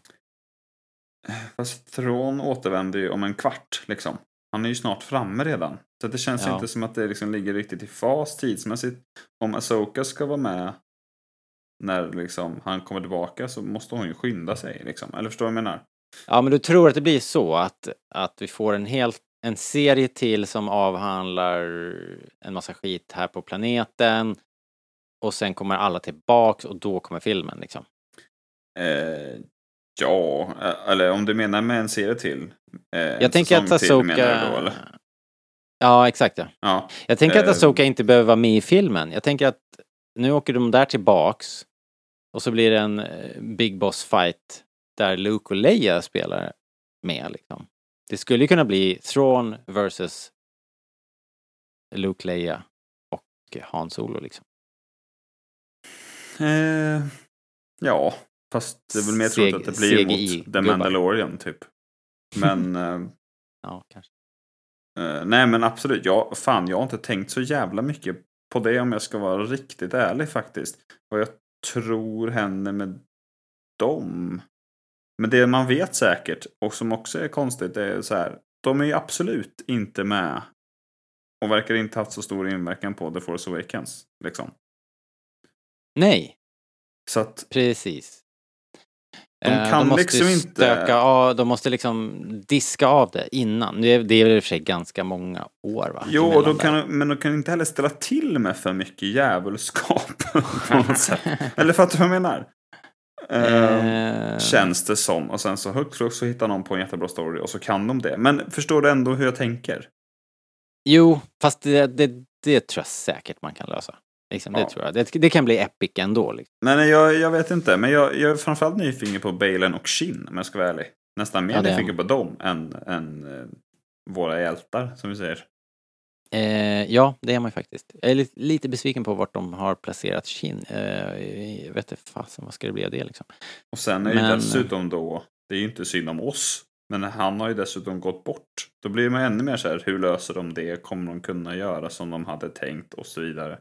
Fast Thrawn återvänder ju om en kvart liksom. Han är ju snart framme redan. Så det känns Ja. inte som att det liksom ligger riktigt i fas tidsmässigt. Om Asoka ska vara med när liksom han kommer tillbaka så måste hon ju skynda sig liksom. Eller förstår du vad jag menar? Ja, men du tror att det blir så att, att vi får en helt en serie till som avhandlar en massa skit här på planeten och sen kommer alla tillbaks och då kommer filmen liksom. Eh, ja, eh, eller om du menar med en serie till. Eh, Jag tänker att Asoka... då? Ja, exakt ja. Ja, Jag tänker att Eh. Asoka inte behöver vara med i filmen. Jag tänker att nu åker de där tillbaks och så blir det en eh, Big Boss fight där Luke och Leia spelar med liksom. Det skulle ju kunna bli Thrawn versus Luke, Leia och Han Solo liksom. eh, ja, fast det är väl mer troligt att det blir CGI mot The. Mandalorian typ. Men eh, Ja, kanske. Eh, nej men absolut, jag, fan jag har inte tänkt så jävla mycket på det om jag ska vara riktigt ärlig faktiskt. Vad jag tror händer med dem. Men det man vet säkert och som också är konstigt är så här. De är ju absolut inte med. Och verkar inte haft så stor inverkan på The Force Awakens. Liksom. Nej, Så att precis. De Eh, kan måste liksom inte- Stöka av, de måste liksom diska av det innan. Det är, det är väl i och för sig ganska många år va? Jo, och de kan, men de kan inte heller ställa till med för mycket djävulskap på något sätt. Eller fattar du vad jag menar? Eh, Eh, Känns det som. Och sen så högt flux så hittar någon på en jättebra story och så kan de det. Men förstår du ändå hur jag tänker? Jo, fast det, det, det tror jag säkert man kan lösa. Liksom, Ja. Det tror jag. Det, det kan bli epic ändå. Liksom. Men jag, jag vet inte. Men jag, jag är framförallt nyfiken på Balen och Shin om jag ska vara ärlig. Nästan mer Ja, nyfiken på dem än, än eh, våra hjältar som vi säger. Eh, ja, det är man ju faktiskt. Jag är lite, lite besviken på vart de har placerat Shin. Eh, jag vet inte fasen, vad ska det bli av det liksom? Och sen är ju Men- dessutom då, det är ju inte synd om oss. Men han har ju dessutom gått bort. Då blir man ännu mer så här, hur löser de det? Kommer de kunna göra som de hade tänkt? Och så vidare.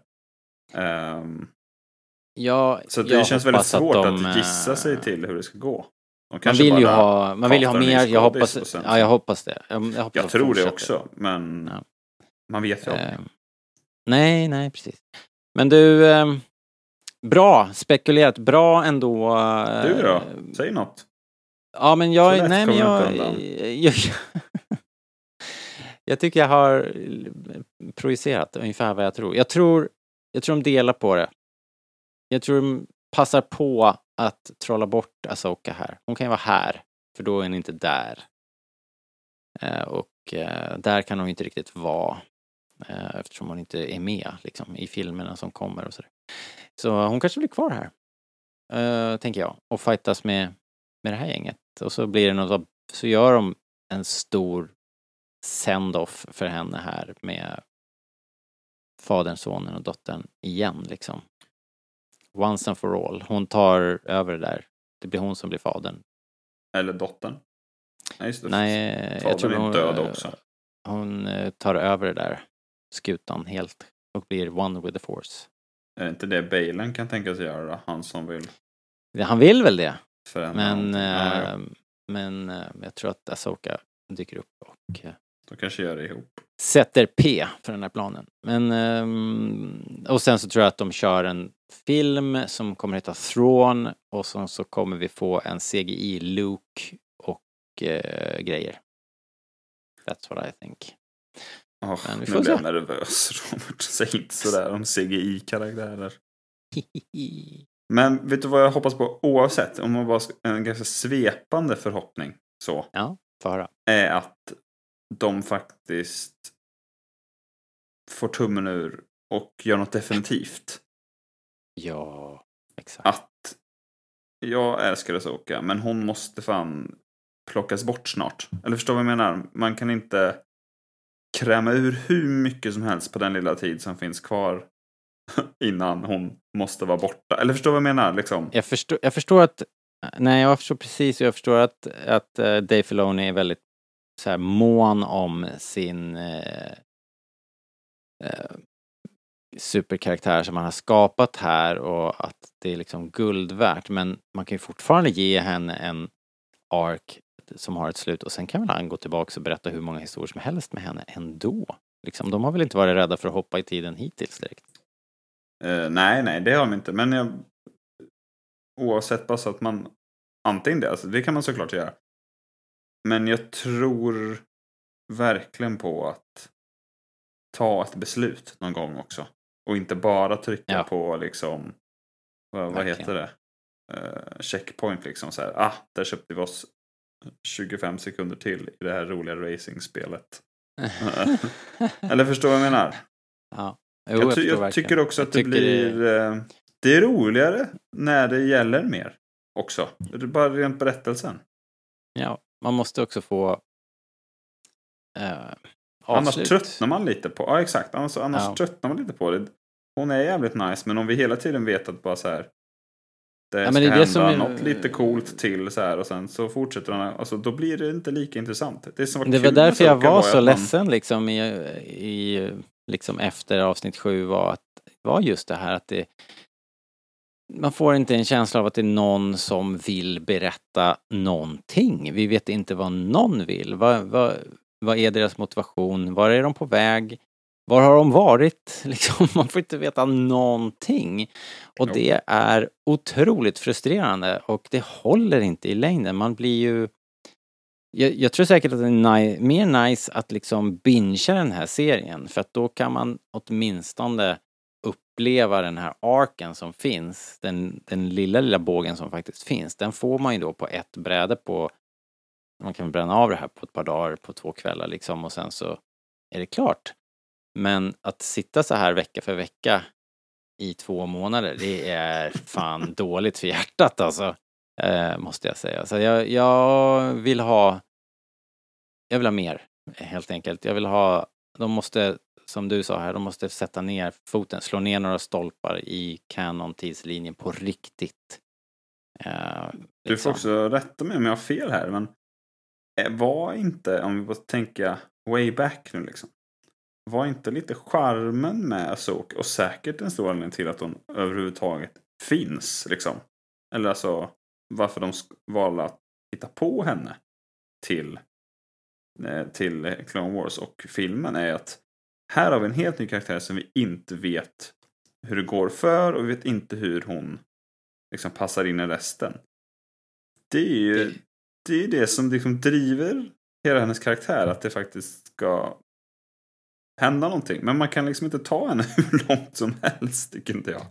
Ehm, Ja, så det känns väldigt svårt att, de, gissa eh, sig till hur det ska gå. De Man vill ju ha, man vill ju ha mer, jag hoppas, ja jag hoppas det. Jag, jag, hoppas Jag tror det också, men Ja. Man vet ju. Eh, nej, nej precis. Men du, eh, bra spekulerat, bra ändå. eh, Du då? Säg något. Ja men Så jag, lätt nej men jag, jag, jag, tycker jag har projicerat ungefär vad jag tror. Jag tror, jag tror de delar på det. Jag tror de passar på att trolla bort Asoka här. Hon kan ju vara här, för då är hon inte där. Eh, och eh, där kan hon inte riktigt vara. Eh, eftersom hon inte är med liksom, i filmerna som kommer och sådär. Så hon kanske blir kvar här. eh, tänker jag. Och fightas med, med det här gänget. Och så blir det något, så gör de en stor send-off för henne här med fadern, sonen och dottern igen liksom. Once and for all. Hon tar över det där. Det blir hon som blir fadern. Eller dottern. Nej, just det. Nej, Fadern jag tror är hon, död också. hon eh, tar över det där skutan helt och blir one with the force. Är det inte det Balen kan tänka sig göra då? Han som vill Han vill väl det, men, någonting. Ja, ja. eh, men eh, jag tror att Asoka dyker upp och eh, De kanske gör det ihop. sätter P för den här planen. Men, ehm, och sen så tror jag att de kör en film som kommer heta Throne och sen så kommer vi få en CGI-Luke och eh, grejer. That's what I think. Oh, Men vi nu får blir jag nervös Robert. Säg inte sådär om CGI-karaktärer. Men vet du vad jag hoppas på oavsett? Om man bara ska, en ganska svepande förhoppning så. Ja, få höra. Är att de faktiskt får tummen ur och gör något definitivt. Ja, exakt. Att jag älskar Asoka men hon måste fan plockas bort snart. Eller förstår vad jag menar? Man kan inte kräma ur hur mycket som helst på den lilla tid som finns kvar innan hon måste vara borta. Eller förstår vad jag menar? Liksom. Jag förstår, jag förstår att, nej jag förstår precis, jag förstår att, att eh, Dave Filoni är väldigt så här mån om sin eh, eh, superkaraktär som han har skapat här och att det är liksom guld värt. Men man kan ju fortfarande ge henne en ark som har ett slut och sen kan väl han gå tillbaka och berätta hur många historier som helst med henne ändå. Liksom, de har väl inte varit rädda för att hoppa i tiden hittills direkt. Eh, nej, nej, det har de inte. Men jag, oavsett bara så att man antingen det, alltså, det kan man såklart göra. Men jag tror verkligen på att ta ett beslut någon gång också. Och inte bara trycka Ja. på liksom, vad, vad heter det? Eh, checkpoint liksom så här, ah, där köpte vi oss 25 sekunder till i det här roliga racingspelet. Eller förstår vad jag menar? ja. Jo, jag, ty- jag tycker också att det tycker blir... eh, Det är roligare när det gäller mer också. Det bara rent berättelsen. Ja, man måste också få eh, Annars tröttnar man lite på... Ja, exakt. Annars, annars Ja. tröttnar man lite på det. Hon är jävligt nice, men om vi hela tiden vet att bara så här... Det Ja, ska men det hända som är- något lite coolt till så här och sen så fortsätter den. Alltså då blir det inte lika intressant. Det, som var Det var därför jag var ju så man- ledsen liksom i, i liksom efter avsnitt sju var att var just det här att det man får inte en känsla av att det är någon som vill berätta någonting. Vi vet inte vad någon vill. Vad, vad, vad är deras motivation? Var är de på väg? Var har de varit? Liksom, man får inte veta någonting. Och det är otroligt frustrerande och det håller inte i längden. Man blir ju... Jag, jag tror säkert att det är ni- mer nice att liksom bingea den här serien för att då kan man åtminstone uppleva den här arken som finns, den, den lilla, lilla bågen som faktiskt finns, den får man ju då på ett bräde på, man kan bränna av det här på ett par dagar, på två kvällar liksom och sen så är det klart. Men att sitta så här vecka för vecka i två månader, det är fan dåligt för hjärtat alltså. Eh, måste jag säga. Så jag, jag vill ha, jag vill ha mer helt enkelt. Jag vill ha, de måste, som du sa här, de måste sätta ner foten, slå ner några stolpar i Canon-tidslinjen på riktigt. Eh, Du får liksom. också rätta mig om jag har fel här, men eh, var inte, om vi får tänka way back nu liksom. Var inte lite charmen med Asoka och säkert en stor anledning till att hon överhuvudtaget finns liksom. Eller alltså varför de valde att hitta på henne till, eh, till Clone Wars och filmen är att här har vi en helt ny karaktär som vi inte vet hur det går för och vi vet inte hur hon liksom passar in i resten. Det är ju Det- det, är det som liksom driver hela hennes karaktär, att det faktiskt ska hända någonting. Men man kan liksom inte ta henne hur långt som helst, tycker inte jag.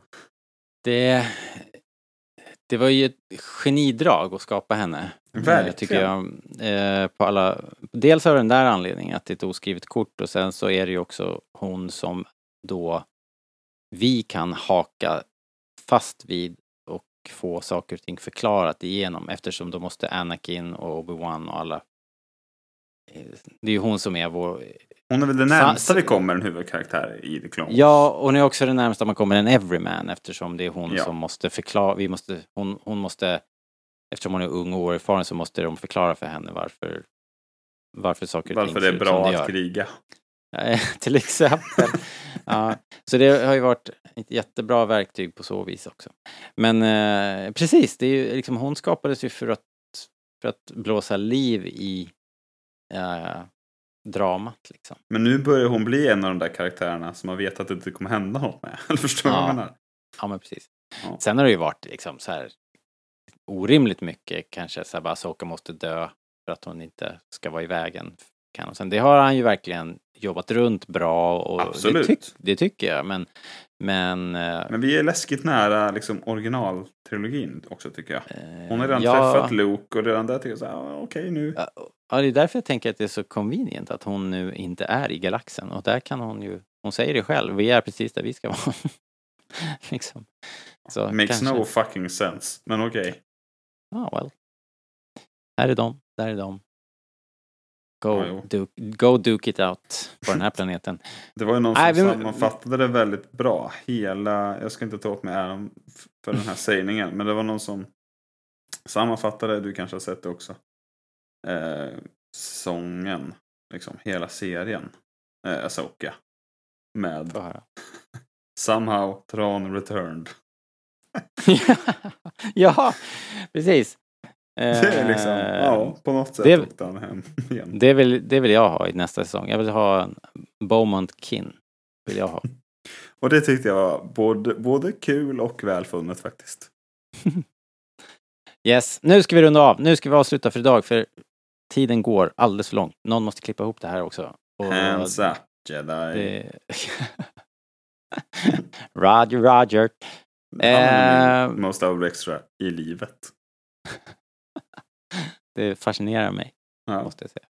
Det, det var ju ett genidrag att skapa henne. eh, Verkligen. Tycker jag. Eh, på alla, dels av den där anledningen att det är ett oskrivet kort och sen så är det ju också hon som då vi kan haka fast vid och få saker och ting förklarat igenom eftersom då måste Anakin och Obi-Wan och alla eh, det är ju hon som är vår... Hon är väl Fa- närmsta vi kommer en huvudkaraktär i The Clone Wars. Ja, och hon är också det närmsta man kommer en everyman eftersom det är hon Ja. som måste förklara, vi måste, hon, hon måste, eftersom hon är ung och oerfaren så måste de förklara för henne varför, varför saker och Varför ting det är bra det att gör. kriga. Eh, Till exempel. ja, så det har ju varit ett jättebra verktyg på så vis också. Men eh, precis, det är ju liksom, hon skapades ju för att, för att blåsa liv i eh, dramat liksom. Men nu börjar hon bli en av de där karaktärerna som man vet att det inte kommer hända något med. Eller förstår du vad Ja. jag menar? Ja men precis. Ja. Sen har det ju varit liksom så här orimligt mycket kanske så här bara Soka måste dö för att hon inte ska vara i vägen. Kan. Sen det har han ju verkligen jobbat runt bra och Absolut. Det, tyck, det tycker jag men men, eh, Men vi är läskigt nära liksom, originaltrilogin också tycker jag. Hon har redan ja, träffat Luke och redan där tycker jag så här, "Ah, okej nu. Ja, det är därför jag tänker att det är så convenient att hon nu inte är i galaxen och där kan hon ju, hon säger det själv, vi är precis där vi ska vara. liksom. Så Makes kanske- no fucking sense. Men okej. Ja, well. Här är de, där är de. Go, jo. duke, go duke it out på den här planeten. Det var ju någon som Nej, vi- sammanfattade det väldigt bra. Hela, jag ska inte ta åt mig äran för den här sägningen. Men det var någon som sammanfattade, du kanske har sett det också. Eh, sången, liksom hela serien. Eh, Asoka. Med. Somehow Tron Returned. ja, precis. Det är liksom, Eh, ja, på något sätt det- åkte han hem igen. det, vill, det vill jag ha i nästa säsong. Jag vill ha en Beaumont Kin. Vill jag ha. Och det tyckte jag var både, både kul och välfunnet faktiskt. Yes, nu ska vi runda av. Nu ska vi avsluta för idag för tiden går alldeles för långt. Någon måste klippa ihop det här också. Och Hands up Jedi. det... Roger, Roger. Eh, most over extra i livet. Det fascinerar mig, Ja. måste jag säga.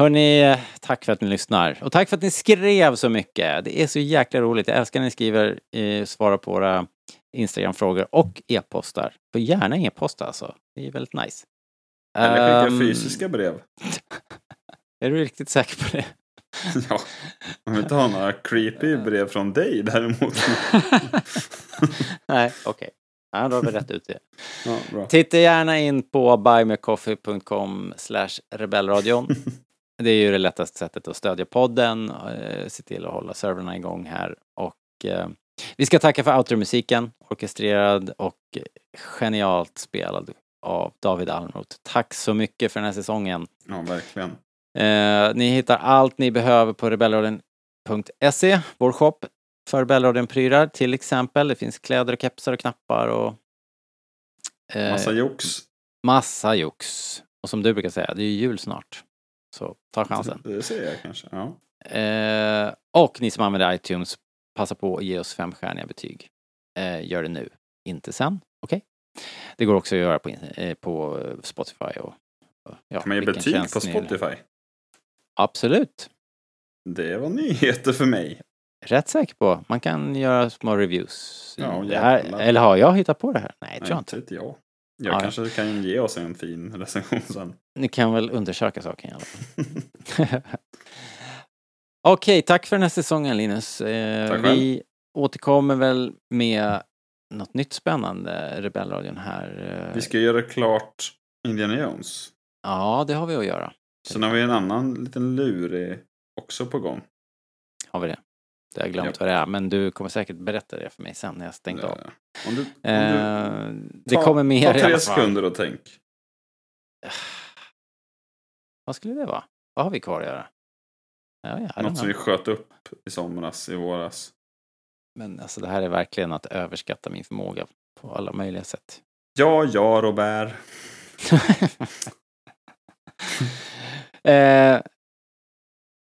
Hörni, tack för att ni lyssnar. Och tack för att ni skrev så mycket. Det är så jäkla roligt. Jag älskar när ni skriver, eh, svarar på våra Instagram-frågor och e-postar. För gärna e-posta alltså. Det är väldigt nice. Eller skicka Ehm, fysiska brev. Är du riktigt säker på det? Ja, man vill inte ha några creepy brev från dig däremot. Nej, okej. Ja, då har vi rätt ut det. Ja. Titta gärna in på buymecoffee.com slash rebellradion. Det är ju det lättaste sättet att stödja podden, eh, se till att hålla servrarna igång här och eh, vi ska tacka för outro-musiken, orkestrerad och genialt spelad av David Almroth. Tack så mycket för den här säsongen. Ja, verkligen. Eh, ni hittar allt ni behöver på Rebellradion rebellradion.se, vår shop för Rebellradion-prylar till exempel. Det finns kläder och kepsar och knappar och... eh, Massa jox. Massa jox. Och som du brukar säga, det är ju jul snart. Så ta chansen. Det ser jag kanske. Ja. Eh, och ni som använder iTunes, passa på att ge oss femstjärniga betyg. Eh, gör det nu, inte sen. Okej? Det går också att göra på, eh, på Spotify och... och ja, Kan man ge betyg på Spotify? Absolut. Det var nyheter för mig. Rätt säker på. Man kan göra små reviews. Ja, det här, eller har jag hittat på det här? Nej, det tror jag inte. inte jag. Jag Ja. kanske kan ge oss en fin recension sen. Ni kan väl undersöka saken i alla fall. Okej, tack för den här säsongen Linus. Eh, Tack vi återkommer väl med något nytt spännande, Rebellradion här. eh. Vi ska göra klart Indiana Jones. Ja, det har vi att göra. Sen har vi en annan liten lurig också på gång. Har vi det? Det har jag glömt Japp. vad det är, men du kommer säkert berätta det för mig sen när jag stängt av. Eh, Om du, om du, Eh, det ta- kommer mer Ta tre sekunder och tänk. Vad skulle det vara? Vad har vi kvar att göra? Ja, ja, Något som vi sköt upp i somras, i våras. Men alltså det här är verkligen att överskatta min förmåga på alla möjliga sätt. Ja, ja, Robert. eh,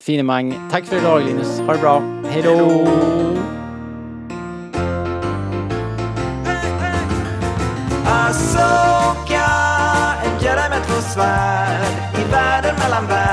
finemang. Tack för idag Linus. Ha det bra. Hej då! Asoka, en jedi med två svärd i världen mellan världar